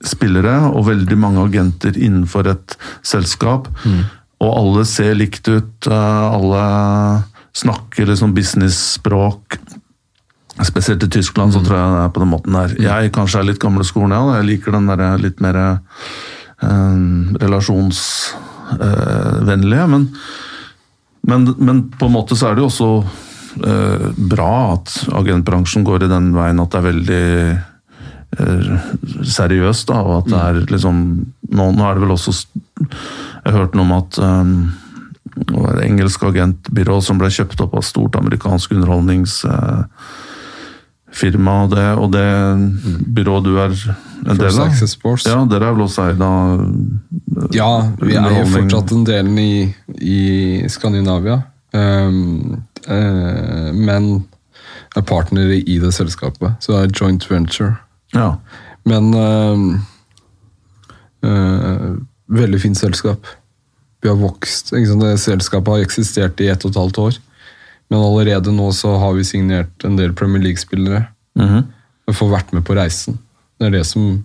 spillere og veldig mange agenter innenfor et selskap, og alle ser likt ut. eh, alle snakker liksom business-språk. Spesielt i Tyskland så tror jeg det er på den måten der. Jeg kanskje er litt gamle skolen, ja. Jeg liker den der litt mer eh, relasjonsvennlige. men, men, men på en måte så er det jo også eh, bra at agentbransjen går i den veien at det er veldig eh, seriøst, da, og at det er liksom Nå, nå er det vel også Jeg har hørt noe om at det var et engelsk agentbyrå som ble kjøpt opp av stort amerikansk underholdningsfirma. og det, og det byrået du er en del av Sports. Ja, Dere er vel også eid av Ja, vi er jo fortsatt en delen i, i Skandinavia. Um, uh, men er partnere i det selskapet, så det er joint venture. Ja. Men um, uh, veldig fint selskap. Vi har vokst. Det selskapet har eksistert i ett og et halvt år. Men allerede nå så har vi signert en del Premier League-spillere. Mhm. og får vært med på reisen. Det er det som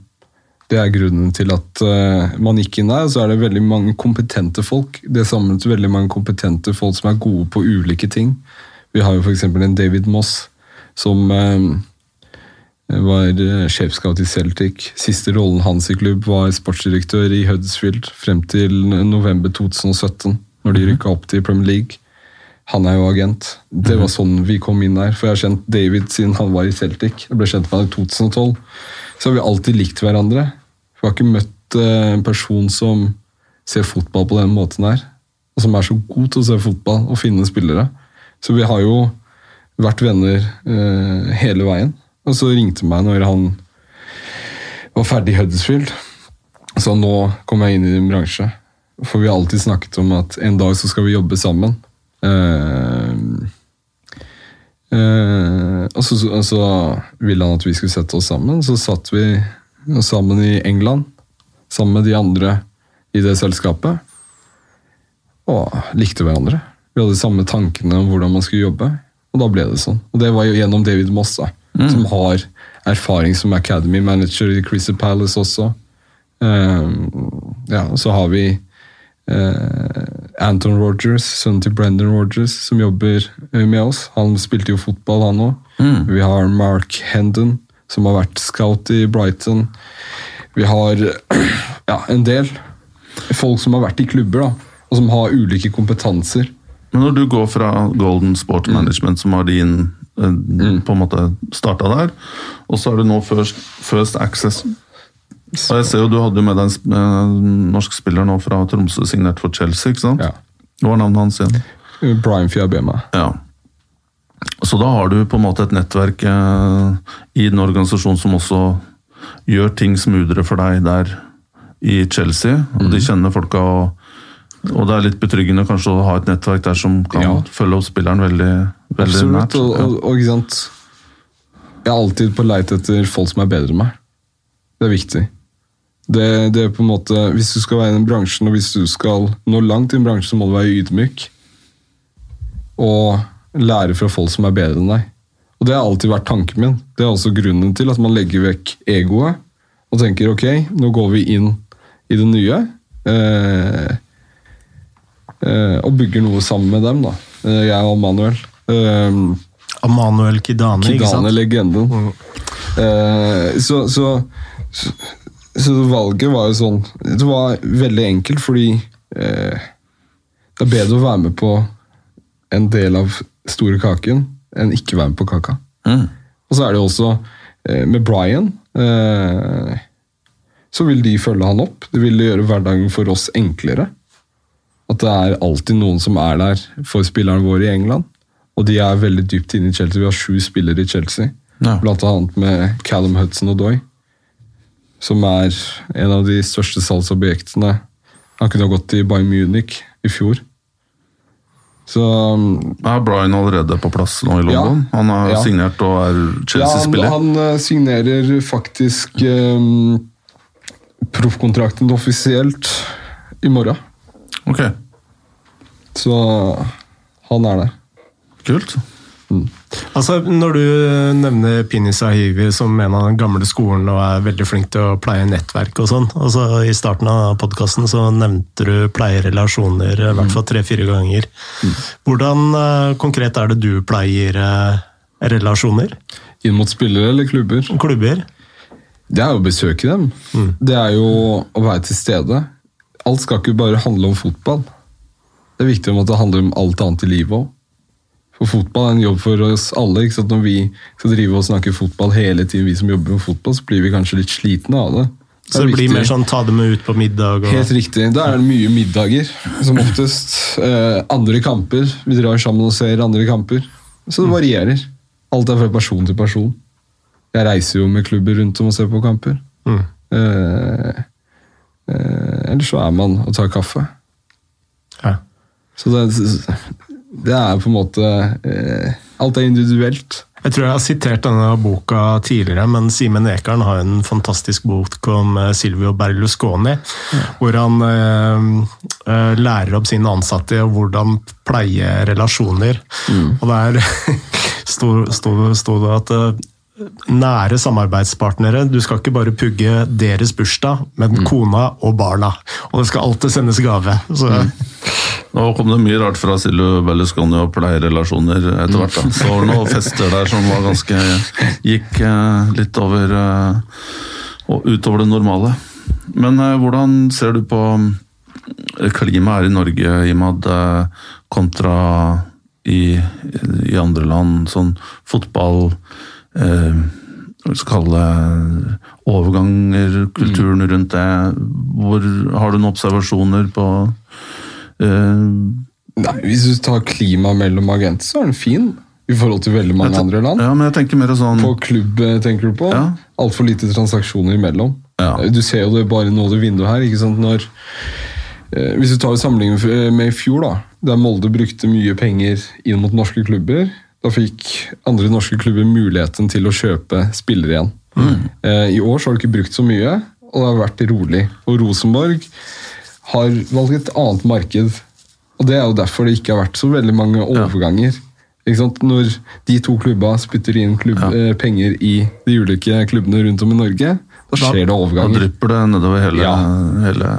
det er grunnen til at uh, man gikk inn der. Så er det veldig mange kompetente folk. Det er samlet veldig mange kompetente folk som er gode på ulike ting. Vi har jo f.eks. en David Moss som uh, var eh, i Celtic. Siste rollen hans i klubb var sportsdirektør i Huddersfield frem til november 2017, når de rykka opp til Premier League. Han er jo agent. Det var sånn vi kom inn der. For jeg har kjent David siden han var i Celtic. Jeg ble kjent med han i 2012. Så har vi alltid likt hverandre. Vi har ikke møtt eh, en person som ser fotball på den måten her. Og som er så god til å se fotball og finne spillere. Så vi har jo vært venner eh, hele veien. Og så ringte han meg når han var ferdig i Huddersfield. Så nå kom jeg inn i din bransje. For vi har alltid snakket om at en dag så skal vi jobbe sammen. Eh, eh, og, så, så ville han at vi skulle sette oss sammen. Så satt vi sammen i England, sammen med de andre i det selskapet. Og likte hverandre. Vi hadde de samme tankene om hvordan man skulle jobbe. Og da ble det sånn. Og det var jo gjennom David Moss, da, som har erfaring som Academy Manager i Crystal Palace også. Um, ja, så har vi eh, Anton Rogers, sønnen til Brendan Rogers, som jobber eh, med oss. Han spilte jo fotball, han òg. Vi har Mark Hendon, som har vært scout i Brighton. Vi har [clears throat] ja, en del folk som har vært i klubber, da, og som har ulike kompetanser. Men når du går fra Golden Sport Management, som har din eh, på en måte starta der, og så har du nå First, First Access og Jeg ser jo du hadde jo med deg en eh, norsk spiller nå fra Tromsø, signert for Chelsea, ikke sant? Ja. Hva var navnet hans igjen? Brian Fiabema. Ja. Så da har du på en måte et nettverk eh, i en organisasjon som også gjør ting smoothere for deg der i Chelsea. Og de kjenner folka, og, og det er litt betryggende kanskje å ha et nettverk der som kan Ja. følge opp spilleren veldig, veldig Absolutt. nært. Og, og, og ikke sant Jeg er alltid på leit etter folk som er bedre enn meg. Det er viktig. Det, det er på en måte, Hvis du skal være i den bransjen, og hvis du skal nå langt i en bransje, så må du være ydmyk. Og lære fra folk som er bedre enn deg. Og Det har alltid vært tanken min. Det er også grunnen til at man legger vekk egoet og tenker ok, nå går vi inn i det nye. Eh, eh, og bygger noe sammen med dem, da. Eh, jeg og Manuel. Eh, Amanuel Kidane, ikke sant? Kidane-legenden. Eh, så, så, så, så valget var jo sånn Det var veldig enkelt, fordi eh, det er bedre å være med på en del av store kaken enn ikke være med på kaka. Mm. Og så er det jo også eh, med Brian eh, Så vil de følge han opp. Det vil gjøre hverdagen for oss enklere. At det er alltid noen som er der for spillerne våre i England. Og de er veldig dypt inne i Chelsea. Vi har sju spillere i Chelsea. Ja. Annet med Callum Hudson og Doy. Som er en av de største salgsobjektene. Han kunne ha gått til Bayern Munich i fjor. Så um, Er Brian allerede på plass nå i London? Ja. Han har Ja. signert og er Ja, han, Chelsea-spiller? han han, signerer faktisk um, proffkontrakten offisielt i morgen. Ok, Så han er der. kult. Altså, Når du nevner Pini Sahivi som en av den gamle skolen og er veldig flink til å pleie nettverk og sånn altså I starten av podkasten så nevnte du pleie relasjoner i hvert fall tre-fire ganger. Hvordan uh, konkret er det du pleier uh, relasjoner? Inn mot spillere eller klubber? Klubber? Det er jo å besøke dem. Mm. Det er jo å være til stede. Alt skal ikke bare handle om fotball. Det er viktig om at det handler om alt annet i livet òg. For fotball er en jobb for oss alle. ikke sant? Når vi skal drive og snakke fotball hele tiden, vi som jobber med fotball, så blir vi kanskje litt slitne av det. det så det blir mer sånn ta dem med ut på middag? Og... Helt riktig. Da er det mye middager, som oftest. Eh, andre kamper. Vi drar sammen og ser andre kamper. Så det varierer. Alt er fra person til person. Jeg reiser jo med klubber rundt om og ser på kamper. Mm. Eh, eh, eller så er man og tar kaffe. Ja. Så det, det er på en måte eh, Alt er individuelt. Jeg tror jeg har sitert denne boka tidligere, men Simen Ekern har en fantastisk bok om eh, Silvio Berlusconi. Ja. Hvor han eh, eh, lærer opp sine ansatte og hvordan pleie relasjoner. Mm. Og der [laughs] sto det at eh, nære samarbeidspartnere. Du skal ikke bare pugge deres bursdag, men mm. kona og barna. Og det skal alltid sendes gave. Så Mm. Nå kom det mye rart fra Siljo Berlusconi og pleierelasjoner etter hvert. Da. Så var det noen fester der som var ganske gikk eh, litt over eh, og utover det normale. Men eh, hvordan ser du på klimaet her i Norge, Imad, kontra i, i andre land? Sånn fotball eh, skal kalle overganger, kulturen mm. rundt det. Hvor Har du noen observasjoner på eh, Nei, Hvis du tar klima mellom agenter, så er den fin. I forhold til veldig mange andre land. Ja, men jeg tenker mer sånn... På klubb eh, tenker du på. Ja. Altfor lite transaksjoner imellom. Ja. Du ser jo det bare nå det vinduet her. ikke sant? Når, eh, hvis du tar sammenligningen med i fjor, da, der Molde brukte mye penger inn mot norske klubber, da fikk andre norske klubber muligheten til å kjøpe spillere igjen. Mm. I år så har de ikke brukt så mye, og det har vært rolig. Og Rosenborg har valgt et annet marked. Og Det er jo derfor det ikke har vært så veldig mange overganger. Når de to klubba spytter inn klubb, ja. Eh, penger i de ulike klubbene rundt om i Norge, da skjer det overganger. Da drypper det nedover hele, ja. hele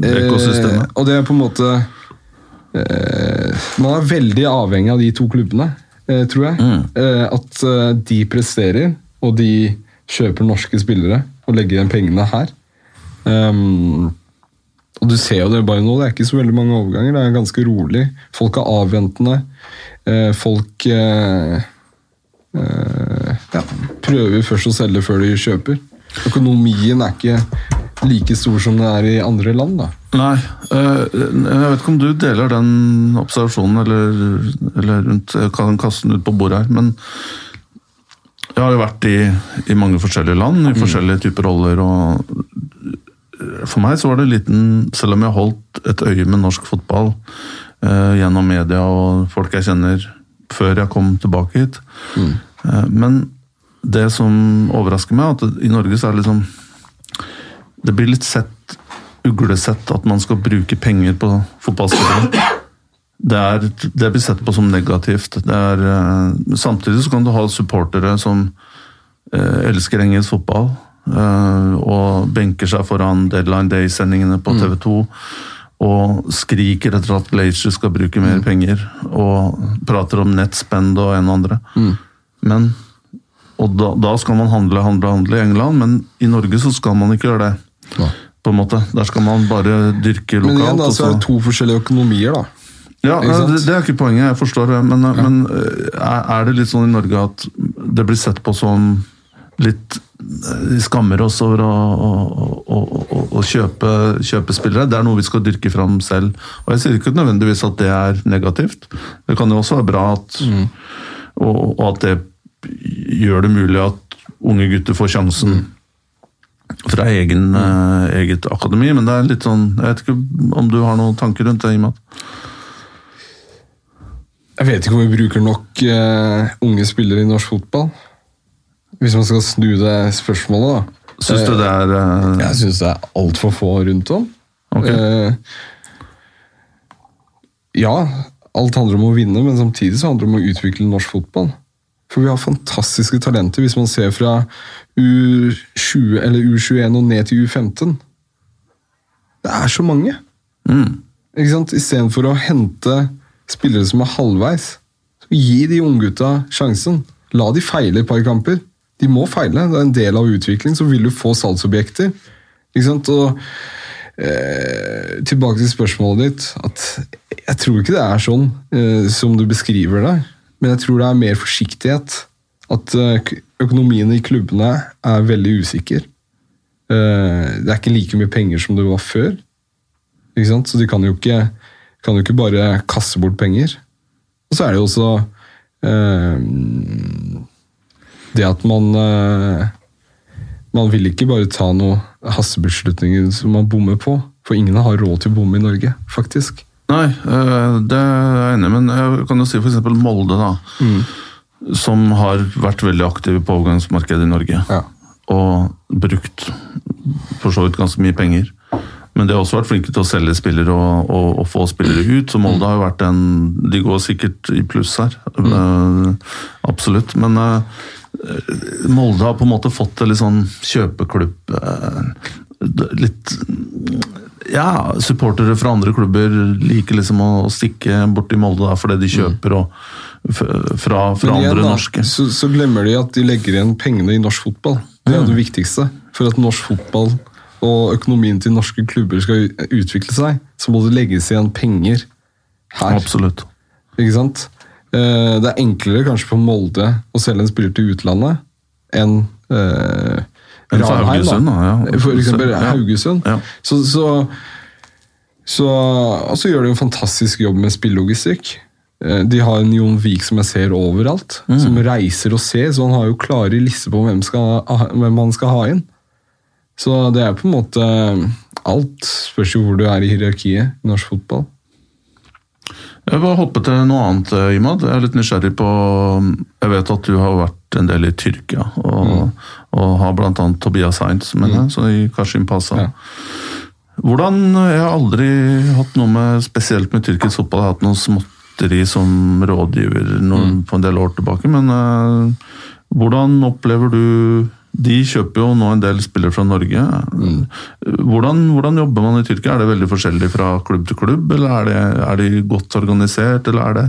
økosystemet. Eh, og det er på en måte eh, Man er veldig avhengig av de to klubbene. Eh, tror jeg. Mm. Eh, at eh, de presterer, og de kjøper norske spillere og legger igjen pengene her. Um, og du ser jo det bare nå, det er ikke så veldig mange overganger. Det er ganske rolig. Folk er avventende. Folk uh, uh, ja, prøver først å selge før de kjøper. Økonomien er ikke like stor som det er i andre land. da. Nei, eh, jeg vet ikke om du deler den observasjonen, eller, eller rundt Jeg kan kaste den ut på bordet her, men jeg har jo vært i, i mange forskjellige land, i mm. forskjellige typer roller. og For meg så var det liten Selv om jeg holdt et øye med norsk fotball eh, gjennom media og folk jeg kjenner før jeg kom tilbake hit mm. eh, Men det som overrasker meg, er at i Norge så er det liksom det blir litt sett uglesett at man skal bruke penger på fotballspillere. Det, er, det blir sett på som negativt. Er, uh, samtidig så kan du ha supportere som uh, elsker engelsk fotball. Uh, og benker seg foran Deadline Day-sendingene på TV 2. Mm. Og skriker etter at Glacier skal bruke mer mm. penger. Og prater om nettspend og en og andre. Mm. Men, og da, da, skal man handle, handle, handle i England, men i Norge så skal man ikke gjøre det. Ja. På en måte. Der skal man bare dyrke lokalt. Men igjen, da, så er det to forskjellige økonomier, da. Ja, det, det, er ikke poenget, jeg forstår det. Men, ja. men, eh, er det litt sånn i Norge at det blir sett på som litt eh, skammer oss over å, å, å, å kjøpe, kjøpe, spillere. Det er noe vi skal dyrke fram selv. Og Jeg sier ikke nødvendigvis at det er negativt. Det kan jo også være bra at, mm. og, og, at det gjør det mulig at unge gutter får sjansen. Mm fra egen, uh, eget akademi, men det er litt sånn Jeg vet ikke om du har noen tanker rundt det? Imad? Jeg vet ikke om vi bruker nok uh, unge spillere i norsk fotball. Hvis man skal snu det spørsmålet, da. Syns du det er uh... Jeg syns det er altfor få rundt om. Okay. ja, alt handler om å vinne, men samtidig så handler det om å utvikle norsk fotball. For vi har fantastiske talenter hvis man ser fra U20 eller U21 og ned til U15. Det er så mange. Ikke sant? Istedenfor å hente spillere som er halvveis. Så gi de unggutta sjansen. La de feile et par kamper. De må feile. Det er en del av utvikling. Så vil du få salgsobjekter. Ikke sant? Og eh, tilbake til spørsmålet ditt. at Jeg tror ikke det er sånn eh, som du beskriver det. Men jeg tror det er mer forsiktighet. At eh, økonomien i klubbene er veldig usikker. Eh, det er ikke like mye penger som det var før. Ikke sant? Så de kan jo ikke, kan jo ikke bare kaste bort penger. Og så er det jo også eh, det at man eh, Man vil ikke bare ta noen hastebeslutninger som man bommer på. For ingen har råd til å bomme i Norge, faktisk. Nei, eh, det er jeg enig i, men jeg kan jo si f.eks. Molde, da. Som har vært veldig aktive på overgangsmarkedet i Norge. Ja. Og brukt for så vidt ganske mye penger. Men de har også vært flinke til å selge spillere og, og, og få spillere ut. Så Molde har jo vært en De går sikkert i pluss her. Eh, absolutt. Men eh, Molde har på en måte fått litt sånn kjøpeklubb eh, Litt Ja, supportere fra andre klubber liker liksom å stikke bort til Molde da, fordi de kjøper og, fra, fra igjen, andre da, norske. Så, så glemmer de at de legger igjen pengene i norsk fotball. Det er jo det viktigste. For at norsk fotball og økonomien til norske klubber skal utvikle seg, så må det legges igjen penger her. Absolutt. Ikke sant? Eh, Det er enklere kanskje for Molde å selge en spiller til utlandet enn eh, Enn for Ranheim, Haugesund, da, ja. For eksempel. Haugesund. Ja. Så, så, så, og så gjør de en fantastisk jobb med spillelogistikk. Eh, De har en Jon Vik som jeg ser overalt, Mm. som reiser og ser, så han har jo klare lister på hvem, skal, hvem han skal ha inn. Så det er på en måte Alt spørs jo hvor du er i hierarkiet i norsk fotball. Jeg bare hoppe til noe annet, eh, Imad. Jeg er litt nysgjerrig på Jeg vet at du har vært en del i Tyrkia, og, og har bl.a. Tobias Heinz med deg, så i Kashim Pasa. Ja. Hvordan Jeg har aldri hatt noe med spesielt med tyrkisk fotball. Jeg har hatt noe småtteri som rådgiver noen, på en del år tilbake, men uh, hvordan opplever du de kjøper jo nå en del spillere fra Norge. Hvordan, hvordan jobber man i Tyrkia? Er det veldig forskjellig fra klubb til klubb, eller er, det, er de godt organisert, eller er det,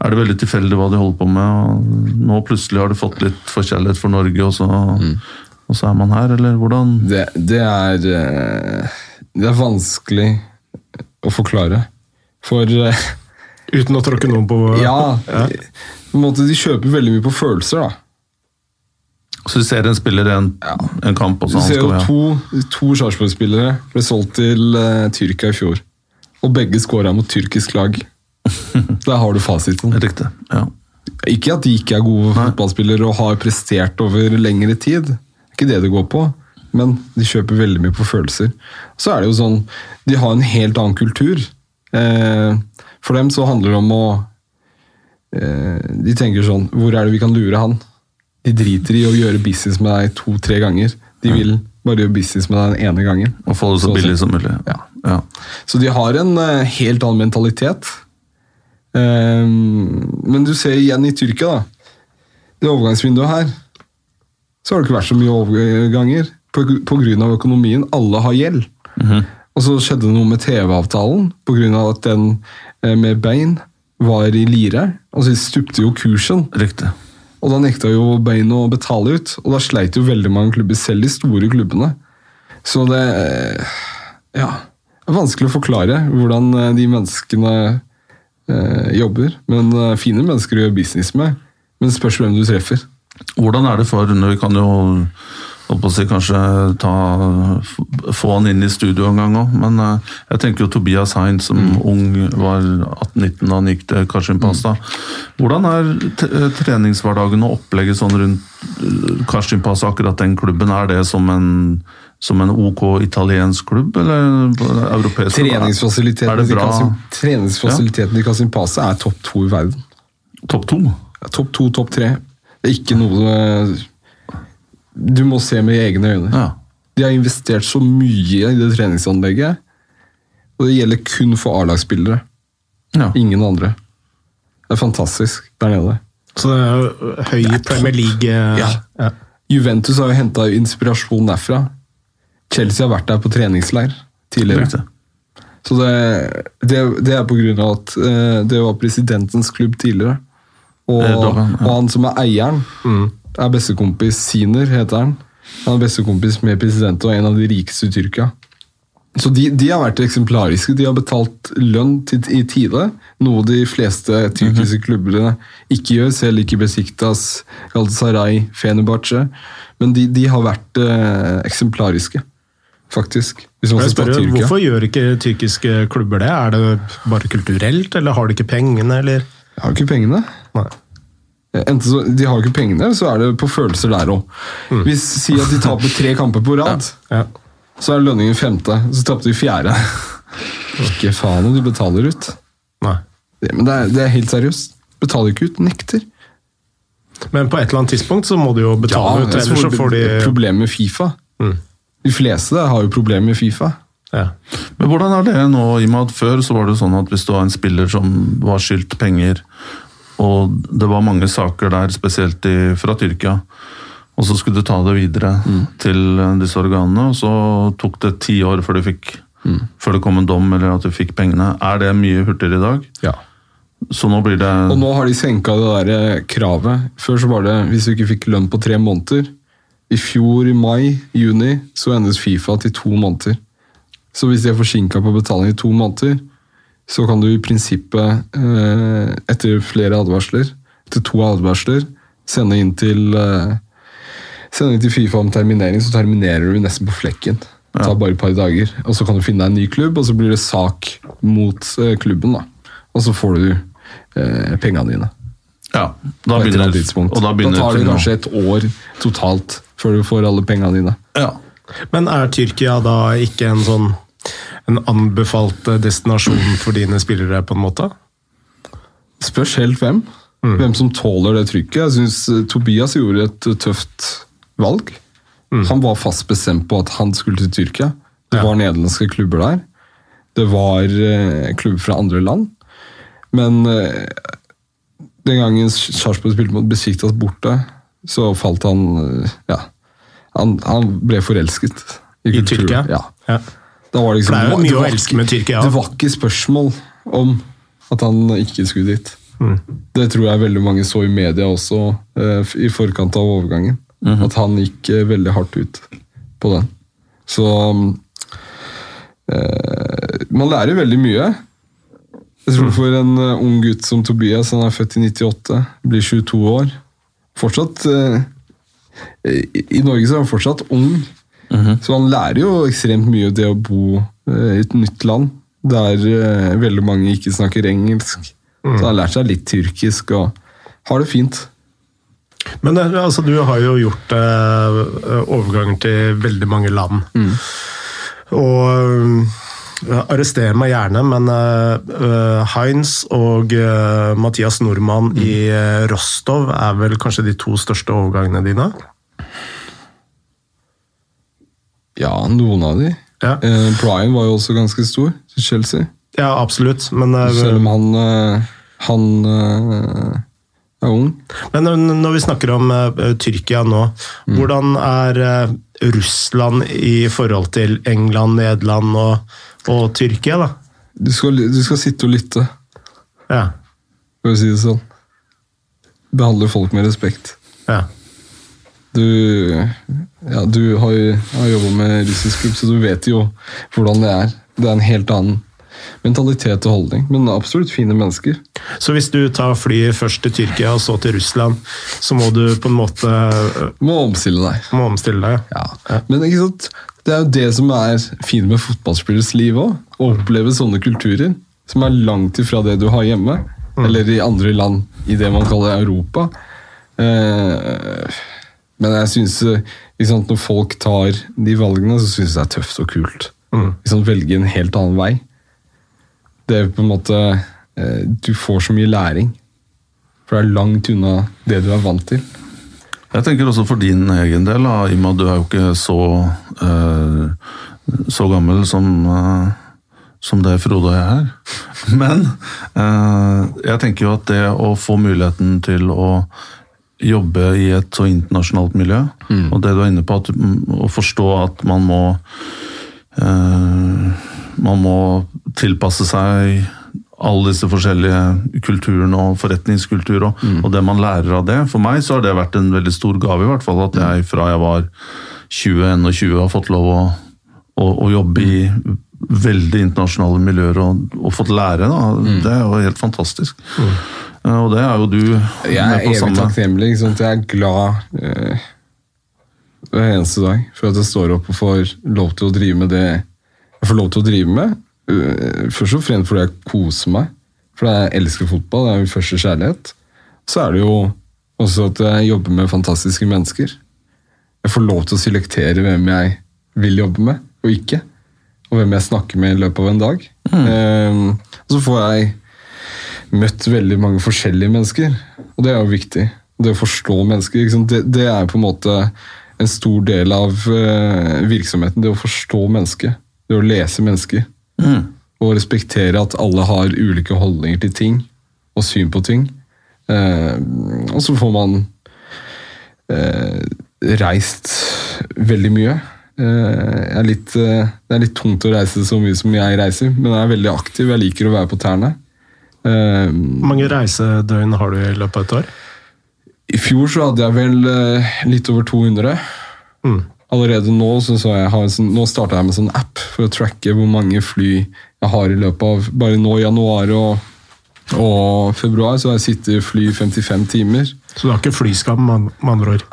er det veldig tilfeldig hva de holder på med? Og nå plutselig har de fått litt forkjærlighet for Norge, og så, og så er man her, eller hvordan? Det, det er eh, Det er vanskelig å forklare. For eh, Uten å tråkke noen på ja, på en måte De kjøper veldig mye på følelser, da. Så du ser en spiller en, en kamp, også, Du ser jo to, to Sarpsborg-spillere ble solgt til uh, Tyrkia i fjor. Og begge skåra mot tyrkisk lag. [laughs] Der har du fasiten. Riktig. ja. Ikke at de ikke er gode fotballspillere og har prestert over lengre tid. Ikke det det går på. Men de kjøper veldig mye på følelser. Så er det jo sånn De har en helt annen kultur. Eh, for dem så handler det om å eh, De tenker sånn Hvor er det vi kan lure han? De driter i å gjøre business med deg to-tre ganger. De vil bare gjøre business med deg den ene gangen. Og få det så Så billig som mulig. Ja. Ja. Så de har en eh, helt annen mentalitet. Ehm, men du ser igjen i Tyrkia, da. Det overgangsvinduet her, så har det ikke vært så mye overganger av økonomien. Alle har gjeld. Og så skjedde det noe med TV-avtalen av at den eh, med bein var i lire. Og så stupte jo kursen. Riktig. Og da nekta jo Bain å betale ut, og da sleit jo veldig mange klubber, selv de store klubbene. Så det eh, Ja. Det er vanskelig å forklare hvordan eh, de menneskene eh, jobber. Men eh, fine mennesker å gjøre business med. Men spørs hvem du treffer. Hvordan er det for Vi kan jo holdt si, kanskje ta, få han inn i studio en gang òg, men eh, jeg tenker jo Tobias Hein som ung var 18-19 da han gikk til Kashim Pasta. Hvordan er eh, treningshverdagen og opplegget sånn rundt eh, Kashim Pasta, akkurat den klubben? Er det som en, som en OK italiensk klubb, eller europeisk? Treningsfasilitetene? Kasim, treningsfasilitetene Kasim Pasa er topp to i verden. Topp to? Ja, Topp to, topp tre. Det er ikke noe du må se med egne øyne. Ja. De har investert så mye i det treningsanlegget, og det gjelder kun for A-lagsspillere. ja. Ingen andre. Det er fantastisk der nede. Så det er jo høy Premier League eh, Ja. ja. Juventus har jo henta inspirasjon derfra. Chelsea har vært der på treningsleir tidligere. Det Så det, det, det er på grunn av at eh, det var presidentens klubb tidligere. Og, Eh, Dogan, ja. og han som er eieren, er bestekompis Siner, heter han. Han er bestekompis med presidenten og en av de rikeste i Tyrkia. Så de, de har vært eksemplariske. De har betalt lønn til, i tide, noe de fleste tyrkiske klubbene ikke gjør, selv ikke Besiktas, Galatasaray, Fenerbahçe. Men de, de har vært eh, eksemplariske, faktisk. Hvis man Jeg skal ta spør, hvorfor gjør ikke tyrkiske klubber det? Er det bare kulturelt, eller har de ikke pengene, eller? Jeg har ikke pengene. Nei. Enten så, de har ikke pengene, så er det på følelser der òg. Hvis Si at de taper tre kamper på rad, Ja. så er lønningen femte. Så tapte de fjerde. Ikke faen om de betaler ut. Nei. Det, men det er, det er helt seriøst. Betaler ikke ut. Nekter. Men på et eller annet tidspunkt så må de jo betale ut, Ja, ellers så får de det er Problem med Fifa. Mm. De fleste har jo problemer med Fifa. ja. Men hvordan er det nå, i og med at før så var det sånn at hvis du var en spiller som var skyldt penger, og det var mange saker der, spesielt i, fra Tyrkia, og så skulle du ta det videre til eh, disse organene, og så tok det ti år før, fikk, før det kom en dom eller at du fikk pengene. Er det mye hurtigere i dag? Ja. Så nå blir det Og nå har de senka det der eh, kravet. Før så var det hvis du ikke fikk lønn på tre måneder. I fjor, i mai, juni, så endres Fifa til to måneder. Så hvis de er forsinka på betaling i to måneder, så kan du i prinsippet, eh, etter flere advarsler, etter to advarsler, sende inn til eh, Sende inn til Fifa om terminering, så terminerer du nesten på flekken. Det tar bare et par dager. Og så kan du finne deg en ny klubb, og så blir det sak mot eh, klubben. da. Og så får du eh, pengene dine. Ja, da begynner, tidspunkt. og da Da, tar det kanskje et år totalt før du får alle pengene dine. Ja. Men er Tyrkia da ikke en sånn en anbefalt eh, destinasjon for dine spillere, på en måte? Spørs helt hvem. Mm. Hvem som tåler det trykket. Jeg syns Tobias gjorde et eh, tøft valg. Han var fast bestemt på at han skulle til Tyrkia. Det Ja. var nederlandske klubber der. Det var eh, klubber fra andre land. Men eh, den gangen Sarpsborg spilte mot Besiktas borte, så falt han eh, Ja. Han, han ble forelsket I I Tyrkia? Ja. Ja. Da var det, liksom, det er jo mye å var elske med Tyrkia. Det var ikke spørsmål om at han ikke skulle dit. Mm. Det tror jeg veldig mange så i media også eh, i forkant av overgangen. At han gikk eh, veldig hardt ut på den. Så eh, Man lærer veldig mye. Jeg tror for en uh, ung gutt som Tobias, han er født i 98, blir 22 år Fortsatt eh, i, I Norge så er han fortsatt ung. Så han lærer jo ekstremt mye det å bo eh, i et nytt land der eh, veldig mange ikke snakker engelsk. Så han har lært seg litt tyrkisk og har det fint. Men eh, altså, du har jo gjort eh, overganger til veldig mange land. Og eh, arrester meg gjerne, men eh, Heinz og uh, Mathias Nordmann i eh, Rostov er vel kanskje de to største overgangene dine? Ja, noen av de. Ja. Eh, Brian var jo også ganske stor til Chelsea. Ja, absolutt. Men, eh, Selv om han, eh, han eh, er ung. men når vi snakker om Tyrkia nå, hvordan er Russland i forhold til England, Nederland og, og Tyrkia, da? Du skal, du skal sitte og lytte, Ja. for å si det sånn. Behandle folk med respekt. ja. Du, ja, du har, har jobba med russisk klubb, så du vet jo hvordan det er. Det er en helt annen mentalitet og holdning, men absolutt fine mennesker. Så hvis du tar flyet først til Tyrkia og så til Russland, så må du på en måte øh, må omstille deg. må omstille deg. Ja. Men ikke sant? det er jo det som er fint med fotballspillers liv òg. Å oppleve sånne kulturer som er langt ifra det du har hjemme, eller i andre land i det man kaller Europa. Eh, men jeg synes, liksom, når folk tar de valgene, så syns jeg det er tøft og kult. Mm. Liksom, Velge en helt annen vei. Det er på en måte eh, Du får så mye læring. For det er langt unna det du er vant til. Jeg tenker også for din egen del, da, i og med at du er jo ikke så, uh, så gammel som, uh, som det Frode og jeg er. [laughs] Men uh, jeg tenker jo at det å få muligheten til å jobbe i et så internasjonalt miljø, og det du er inne på, at, mm, å forstå at man må eh, Man må tilpasse seg alle disse forskjellige kulturene og forretningskultur og, og det man lærer av det. For meg så har det vært en veldig stor gave, i hvert fall. At jeg fra jeg var 20-21 har fått lov å, å, å jobbe i veldig internasjonale miljøer og, og fått lære. Da. Det er jo helt fantastisk. Eh, Og det er jo du Jeg er med på evig takknemlig. Liksom. Jeg er glad eh, hver eneste dag for at jeg står opp og får lov til å drive med det jeg får lov til å drive med. Eh, først og fremst fordi jeg koser meg. Fordi jeg elsker fotball. Det er min første kjærlighet. Så er det jo også at jeg jobber med fantastiske mennesker. Jeg får lov til å selektere hvem jeg vil jobbe med, og ikke. Og hvem jeg snakker med i løpet av en dag. Eh, og så får jeg møtt veldig mange forskjellige mennesker, og det er jo viktig. Det å forstå mennesker? Det, det er på en måte en stor del av eh, virksomheten. Det å forstå mennesket. Det å lese mennesker. Mm. Og respektere at alle har ulike holdninger til ting og syn på ting. Eh, og så får man eh, reist veldig mye. Eh, litt, eh, det er litt tungt å reise så mye som jeg reiser, men jeg er veldig aktiv. Jeg liker å være på tærne. Eh, Hvor mange reisedøgn har du i løpet av et år? I fjor så hadde jeg vel eh, litt over 200. Mm. Allerede nå så, så jeg har sånn, nå starta jeg med sånn app for å tracke hvor mange fly jeg har i løpet av bare nå i januar og, og februar. Så har jeg sittet i fly 55 timer. Så du har ikke flyskam, med andre ord?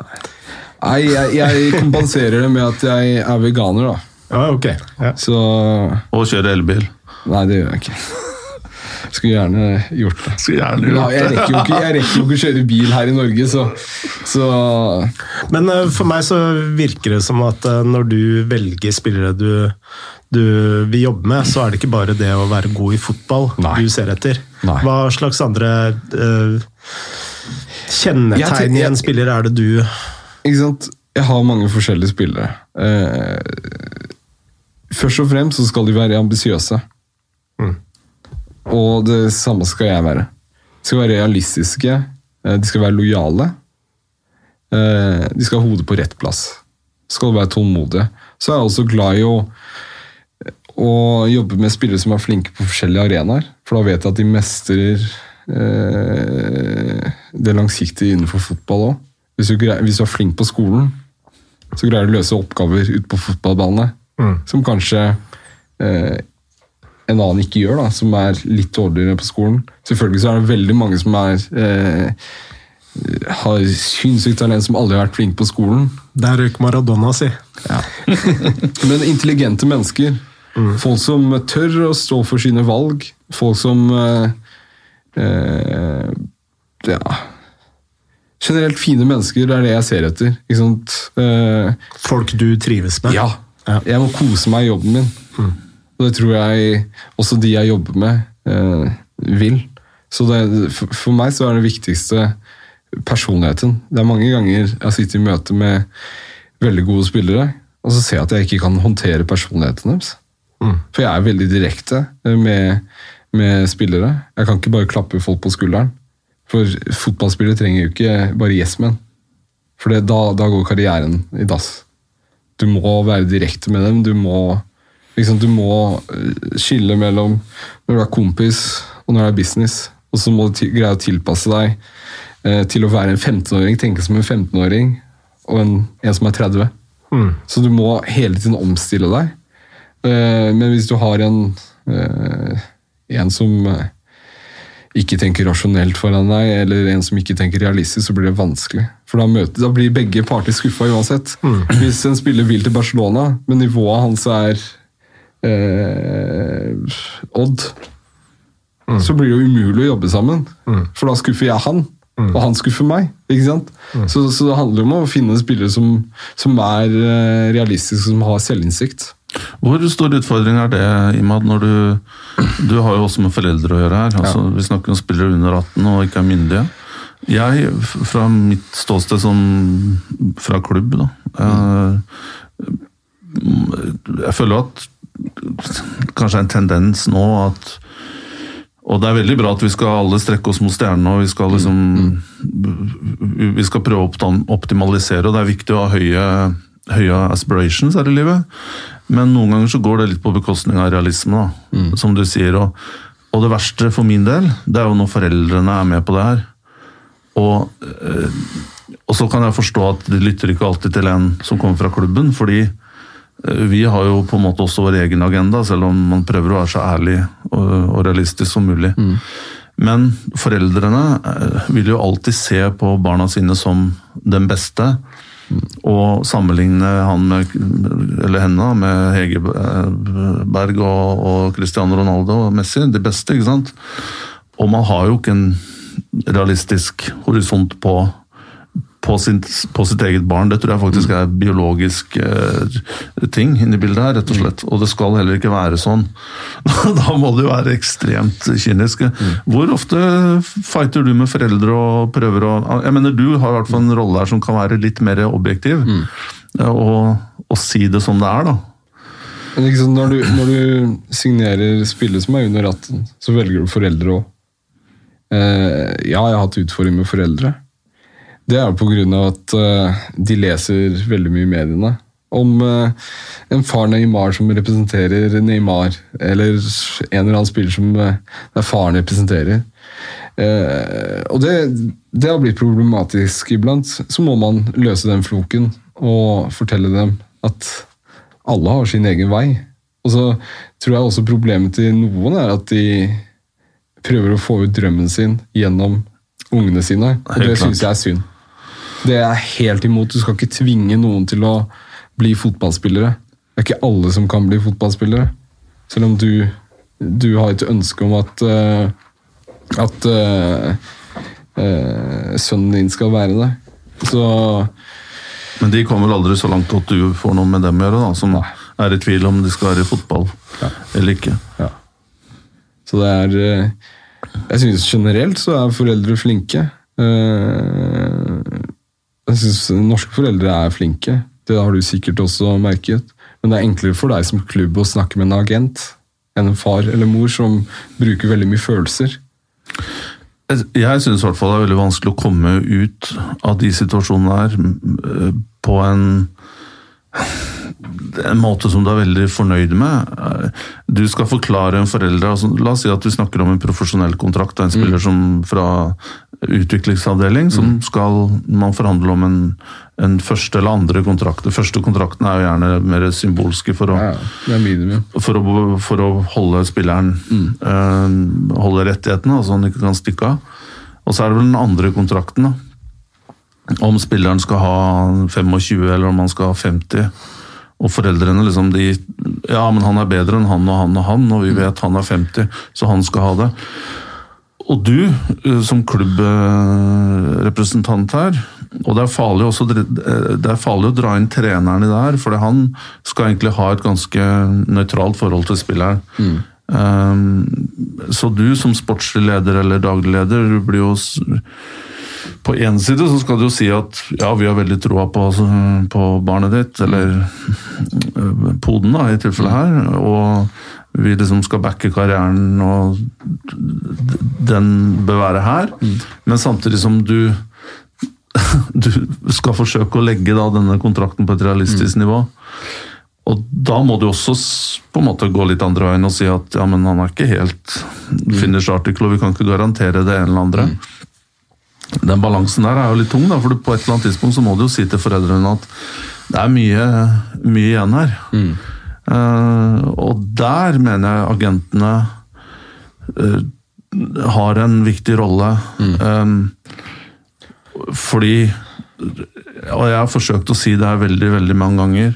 Nei, jeg, jeg kompenserer det med at jeg er veganer, da. Ja, ok. Ja. Så Og kjører elbil. Nei, det gjør jeg ikke. Skulle gjerne gjort det. Skulle gjerne Ja, jeg, rekker jo ikke, jeg rekker jo ikke å kjøre bil her i Norge, så, så Men eh, for meg så virker det som at eh, når du velger spillere du, du vil jobbe med, så er det ikke bare det å være god i fotball Nei. du ser etter. Nei. Hva slags andre uh, kjennetegn i en spiller er det du Ikke sant? Jeg har mange forskjellige spillere. Uh, først og fremst så skal de være ambisiøse. Og det samme skal jeg være. De skal være realistiske. eh, De skal være lojale. eh, De skal ha hodet på rett plass. De skal være tålmodige. Så er jeg også glad i å, å jobbe med spillere som er flinke på forskjellige arenaer. For da vet jeg at de mestrer eh, det langsiktige innenfor fotball òg. Hvis, du hvis du er flink på skolen, så greier du å løse oppgaver ute på fotballbane Mm. som kanskje eh, en annen ikke gjør, da, som er litt dårligere på skolen. Selvfølgelig så er det veldig mange som er eh, har sinnssykt talent som aldri har vært flinke på skolen. Der røyk Maradona, si. [laughs] Men intelligente mennesker. Folk som tør å stå for sine valg. Folk som eh, eh, Ja Generelt fine mennesker, det er det jeg ser etter. Eh, Folk du trives med. ja. Ja. Jeg må kose meg i jobben min. Og det tror jeg også de jeg jobber med, eh, vil. Så det, for, for meg så er det viktigste personligheten. Det er mange ganger jeg sitter i møte med veldig gode spillere, og så ser jeg at jeg ikke kan håndtere personligheten deres. Mm. For jeg er veldig direkte eh, med, med spillere. Jeg kan ikke bare klappe folk på skulderen. For fotballspillere trenger jo ikke bare yes men. For det, da, da går karrieren i dass. Du må være direkte med dem. Du må, liksom, du må eh, skille mellom når du er kompis og når det er business. Og så må du greie å tilpasse deg eh, til å være en 15-åring, tenke som en 15-åring, og en, en som er 30. Mm. Så du må hele tiden omstille deg. Eh, Men hvis du har en, eh, en som eh, ikke tenker rasjonelt foran deg, eller en som ikke tenker realistisk, så blir det vanskelig. For da, møter, da blir begge parter skuffa uansett. Hvis en spiller vil til Barcelona, men nivået hans er eh, Odd, så blir det jo umulig å jobbe sammen. For da skuffer jeg han, og han skuffer meg. ikke sant? Så, så det handler om å finne spillere som, som er eh, realistiske, som har selvinnsikt. Hvor stor utfordring er det, Imad, når du Du har jo også med foreldre å gjøre her. Altså, Vi snakker om spillere under 18 og ikke er myndige. Jeg, fra mitt ståsted som fra klubb, da Jeg, Jeg føler at kanskje en tendens nå at og det er veldig bra at vi skal alle strekke oss mot stjernene og vi skal liksom Vi skal prøve å optimalisere, og det er viktig å ha høye, høye aspirations her i livet. Men noen ganger så går det litt på bekostning av realisme, da, mm. som du sier. Og, og, det verste for min del, det er jo når foreldrene er med på det her. Og, eh, og så kan jeg forstå at de lytter ikke alltid til en som kommer fra klubben, fordi vi har jo på en måte også vår egen agenda, selv om man prøver å være så ærlig og, realistisk som mulig. Mm. Men foreldrene eh, vil jo alltid se på barna sine som den beste. Mm. Og sammenligne han med, eller henne med Hegerberg og, og Cristiano Ronaldo og Messi, de beste, ikke sant? Og man har jo ikke en realistisk horisont på på, sin, på, sitt eget barn. Det tror jeg faktisk er biologisk eh, ting inni bildet her, rett og slett. Og det skal heller ikke være sånn. [laughs] da må du være ekstremt kynisk. Hvor ofte fighter du med foreldre og prøver å Jeg mener, du har i hvert fall en rolle her som kan være litt mer objektiv, mm. og, og, si det som det er, da. Liksom, når, du, når du signerer spillet som er under 18, så velger du foreldre òg. Eh, ja, jeg har hatt utfordringer med foreldre. Det er pga. at uh, de leser veldig mye i mediene om uh, en far Neymar som representerer Neymar, eller en eller annen spiller som uh, er faren representerer. og det, det, har blitt problematisk iblant. Så må man løse den floken og fortelle dem at alle har sin egen vei. Og så tror jeg også problemet til noen er at de prøver å få ut drømmen sin gjennom ungene sine. Og det syns jeg er synd. Det er jeg helt imot. Du skal ikke tvinge noen til å bli fotballspillere. Det er ikke alle som kan bli fotballspillere. Selv om du, du har et ønske om at uh, at uh, uh, sønnen din skal være det. Så Men de kommer vel aldri så langt at du får noe med dem å gjøre, da, som er i tvil om de skal være i fotball ja. eller ikke. Ja. Så det er Jeg synes generelt så er foreldre flinke. Uh, jeg syns norske foreldre er flinke. Det har du sikkert også merket. Men det er enklere for deg som klubb å snakke med en agent enn en far eller mor som bruker veldig mye følelser. Jeg syns det er veldig vanskelig å komme ut av de situasjonene her eh, på en en måte som du er veldig fornøyd med. Du skal forklare en forelder altså, La oss si at du snakker om en profesjonell kontrakt. En spiller mm. som fra utviklingsavdeling som mm. skal man forhandle om en, en første eller andre kontrakt. Den første kontrakten er jo gjerne mer symbolske for å, ja, for å, for å holde spilleren mm. uh, Holde rettighetene, altså han ikke kan stikke av. Og så er det vel den andre kontrakten, da. Om spilleren skal ha 25 eller om han skal ha 50. Og foreldrene liksom de Ja, men han er bedre enn han og han og han, og vi mm. vet han er 50, så han skal ha det. Og du, eh, som klubbrepresentant her, og det er, farlig også, det er farlig å dra inn treneren i det her, for han skal egentlig ha et ganske nøytralt forhold til spilleren. Mm. Um, så du som sportslig leder eller daglig leder, du blir jo på én side så skal du jo si at ja, vi har veldig troa på, altså, på, barnet ditt, eller øh, poden da, i tilfellet her. Og vi liksom skal backe karrieren, og den bør være her. Mm. Men samtidig som du [laughs] du skal forsøke å legge da, denne kontrakten på et realistisk mm. nivå. Og da må du også på en måte gå litt andre veien og si at ja, men han er ikke helt mm. finish article, og vi kan ikke garantere det ene eller andre. Mm den balansen der er jo litt tung, da, for på et eller annet tidspunkt så må du jo si til foreldrene at det er mye, mye igjen her. Mm. Uh, og der mener jeg agentene uh, har en viktig rolle. Mm. Um, fordi Og jeg har forsøkt å si det her veldig, veldig mange ganger.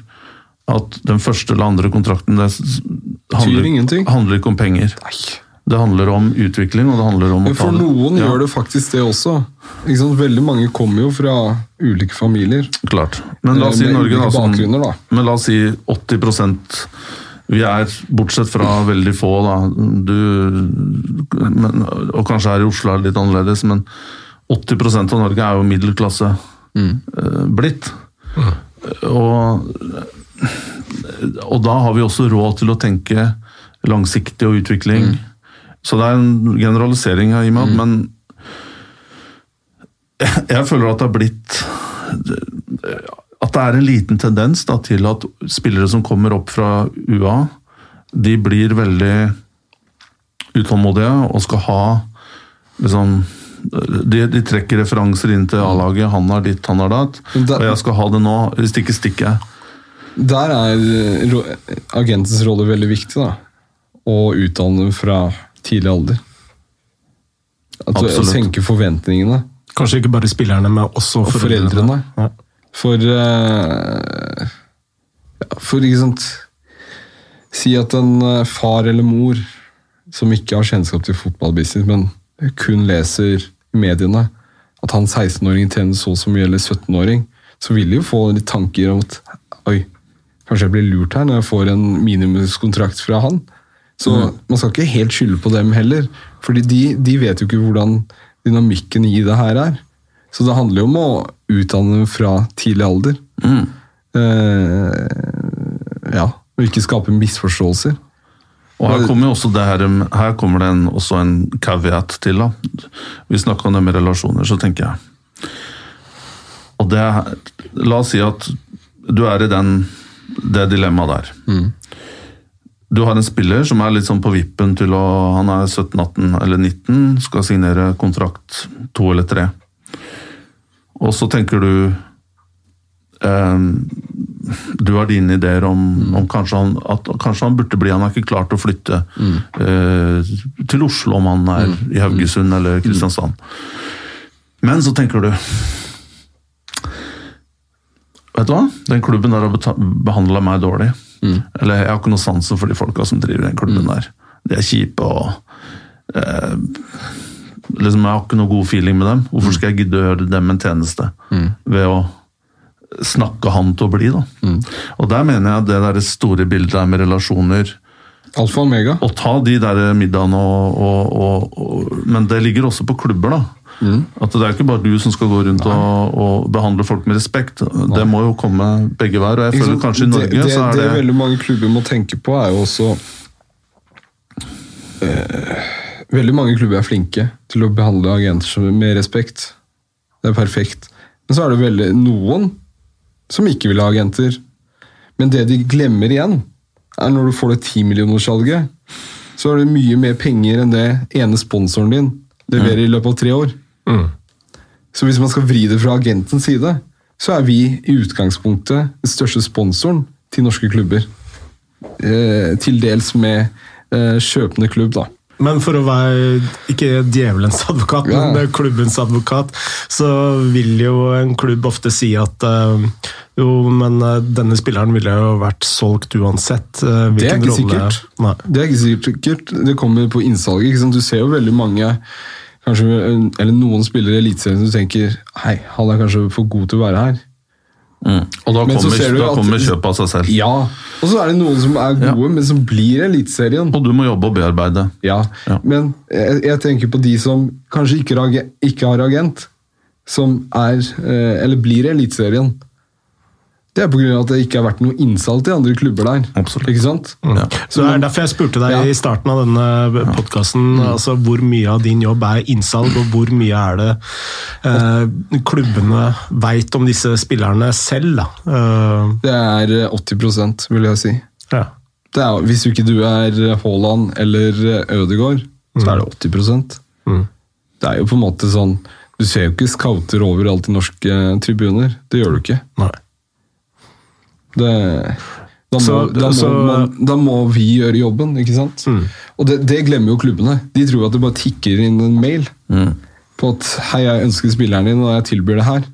At den første eller andre kontrakten det handler, handler ikke om penger. Nei. Det handler om utvikling, og det handler om Men For noen ja. gjør det faktisk det også. Veldig mange kommer jo fra ulike familier. Klart. Men la oss si Norge, da, som, da. Men la oss si 80% vi er, bortsett fra veldig få, da du, men, Og kanskje her i Oslo er det litt annerledes, men 80% av Norge er jo middelklasse mm. blitt. Mm. Og og da har vi også råd til å tenke langsiktig og utvikling. Så det er en generalisering her, Imad, men jeg, jeg føler at det har blitt At det er en liten tendens da, til at spillere som kommer opp fra UA, de blir veldig utålmodige og skal ha liksom de, de trekker referanser inn til A-laget. Han har ditt, han har datt. Og jeg skal ha det nå. Hvis det ikke stikker jeg. Der er agentens rolle veldig viktig, da. Å utdanne fra tidlig alder. At du Absolutt. senker forventningene. Kanskje ikke bare spillerne, men også Og foreldrene. foreldrene. Ja. For uh, ja, For ikke sant Si at en eh, far eller mor som ikke har kjennskap til fotballbusiness, men kun leser i mediene at han 16-åringen tjener så og så mye, eller 17-åring, så vil de jo få litt tanker om at oi, kanskje jeg blir lurt her når jeg får en minimumskontrakt fra han. Så man skal ikke helt skylde på dem heller, fordi de, de vet jo ikke hvordan dynamikken i det her er. Så det handler jo om å utdanne dem fra tidlig alder. Eh, ja, og ikke skape misforståelser. Og her kommer jo også det her, her kommer det en, også en caveat til. da. Vi snakka om det med relasjoner, så tenker jeg Og det La oss si at du er i den, det dilemmaet der. Du har en spiller som er litt sånn på vippen til å Han er 17-18 eller 19, skal signere kontrakt to eller tre. Og så tenker du eh, du har dine ideer om, om kanskje, han, at kanskje han burde bli Han har ikke klart å flytte eh, til Oslo om han er i Haugesund eller Kristiansand. Men så tenker du Vet du hva? Den klubben der har behandla meg dårlig. Eller jeg har ikke noe sansen for de folka som driver den klubben der. De er kjipe og eh, liksom Jeg har ikke noe god feeling med dem. Hvorfor skal jeg gidde å gjøre dem en tjeneste ved å snakke han til å bli, da. Og der mener jeg at det der store bildet der med relasjoner Alfa og omega. Å ta de der middagene og, og, og, og Men det ligger også på klubber, da. At det er ikke bare du som skal gå rundt og, og behandle folk med respekt. Det må jo komme begge hver. Og jeg føler kanskje i Norge det, det, så er det det veldig mange klubber må tenke på, er jo også eh, Veldig mange klubber er flinke til å behandle agenter med respekt. Det er perfekt. Men så er det veldig noen som ikke vil ha agenter. Men det de glemmer igjen, er når du får det 10-millionerssalget, så er det mye mer penger enn det ene sponsoren din leverer i løpet av tre år. Så hvis man skal vri det fra agentens side, så er vi i utgangspunktet den største sponsoren til norske klubber. Eh, til dels med eh, kjøpende klubb, da. Men for å være ikke djevelens advokat, Ja. men klubbens advokat, så vil jo en klubb ofte si at eh, jo, men eh, denne spilleren ville jo vært solgt uansett. eh, Det er hvilken ikke rolle- sikkert. Nei. Det er ikke sikkert. Det kommer på innsalget. Du ser jo veldig mange kanskje, eller noen spillere i Eliteserien som tenker hei, han er kanskje for god til å være her. mm. Og da Men kommer, da at- kommer kjøpet av seg selv. Ja, Og så er det noen som er gode, men som blir Eliteserien. Og du må jobbe og bearbeide. Ja, Ja. men jeg, jeg tenker på de som kanskje ikke, ikke har agent, som er, eh, eller blir Eliteserien. Det er pga. at det ikke har vært noe innsalg til andre klubber der. Absolutt. Ikke sant? Ja. Så det er derfor jeg spurte deg Ja. i starten av denne podkasten altså hvor mye av din jobb er innsalg, og hvor mye er det eh, klubbene veit om disse spillerne selv. Da. Eh, Det er eh, 80% vil jeg si. ja. Det er, hvis ikke du er Haaland eller Ødegaard, så er det 80 Mm. Det er jo på en måte sånn Du ser jo ikke scouter overalt i norske tribuner. Det gjør du ikke. Nei. Det, da, må, Så- da, må, så- man, da må vi gjøre jobben, ikke sant? Og det, det glemmer jo klubbene. De tror at det bare tikker inn en mail Mm. på at 'hei, jeg ønsker spilleren din, og jeg tilbyr det her'.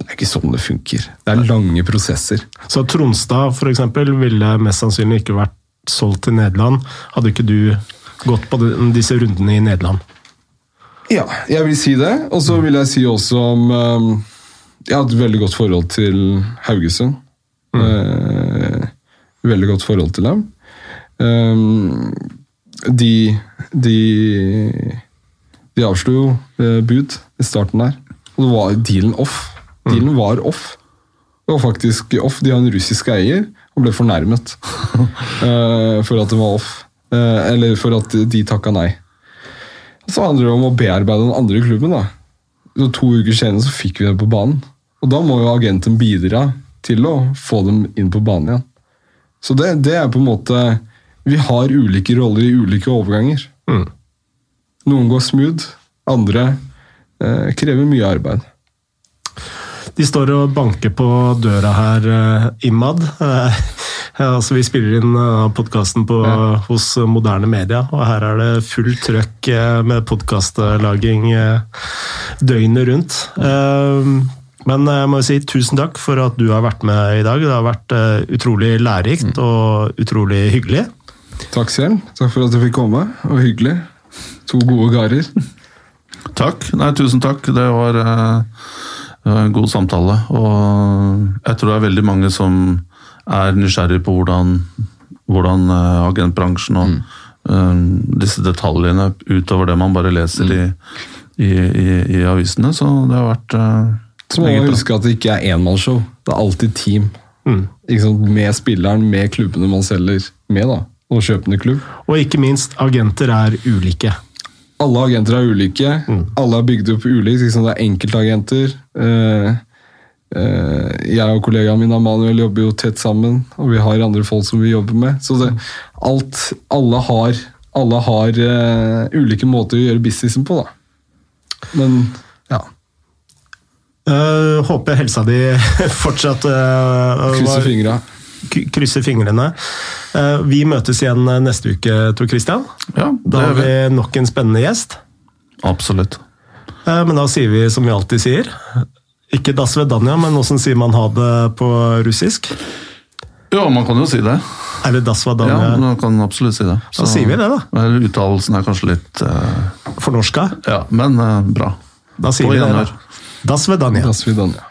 Det er ikke sånn det funker. Det er lange prosesser. Så Tronstad for eksempel, ville mest sannsynlig ikke vært solgt til Nederland. Hadde ikke du gått på disse rundene i Nederland? Ja, jeg vil si det. Og så vil jeg si også om Jeg har et veldig godt forhold til Haugesund. Eh, veldig godt forhold til dem. Um, de de, de avslo jo eh, bud i starten der. Og det var dealen off. Dealen var off. Det var faktisk off. De har en russisk eier, og ble fornærmet [laughs] eh, for at det var off. Eller for at de takka nei. Så handler det om å bearbeide den andre klubben. da. Så to uker senere så fikk vi det på banen. Og da må jo agenten bidra til å få dem inn på banen igjen. Så det, det er på en måte Vi har ulike roller i ulike overganger. Mm. Noen går smooth, andre eh, krever mye arbeid. De står og banker på døra her, eh, Imad. [laughs] Eh, altså vi spiller inn uh, podkasten Ja. hos moderne media, og her er det fullt trøkk eh, med podkastlaging eh, døgnet rundt. Eh, men jeg må jo si tusen takk for at du har vært med i dag. Det har vært eh, utrolig lærerikt og utrolig hyggelig. Takk selv. Takk for at du fikk komme. Og hyggelig. To gode karer. [laughs] Takk. Nei, tusen takk. Det var, eh, det var en god samtale. Og jeg tror det er veldig mange som er nysgjerrig på hvordan, hvordan eh, agentbransjen og eh, disse detaljene utover det man bare leser i, i, i, i avisene. Så det har vært eh, Så må man huske at det ikke er enmannsshow. Det er alltid team. Mm. Med spilleren, med klubbene man selger med, da. Og kjøpende klubb. Og ikke minst, agenter er ulike. Alle agenter er ulike. Alle er bygd opp ulikt. Det er enkeltagenter. Uh, uh, jeg og kollegaen min Amanuel jobber jo tett sammen, og vi har andre folk som vi jobber med. Så det, alt, alle har, alle har uh, ulike måter å gjøre businessen på, da. Men Eh, håper helsa di [laughs] fortsatt uh, Krysser fingra. Krysser fingrene. Uh, vi møtes igjen neste uke, Tor Christian. Ja, Da har vi. vi nok en spennende gjest. Absolutt. Uh, men da sier vi som vi alltid sier. Ikke das vedanja, men åssen sier man ha det på russisk? Ja, man kan jo si det. Er det das Ja, man kan absolutt si det. Da sier vi det, da. Uttalelsen er kanskje litt uh, fornorska? Ja, men uh, bra. Da sier På vi det. da. Das vedanja. Das vidania.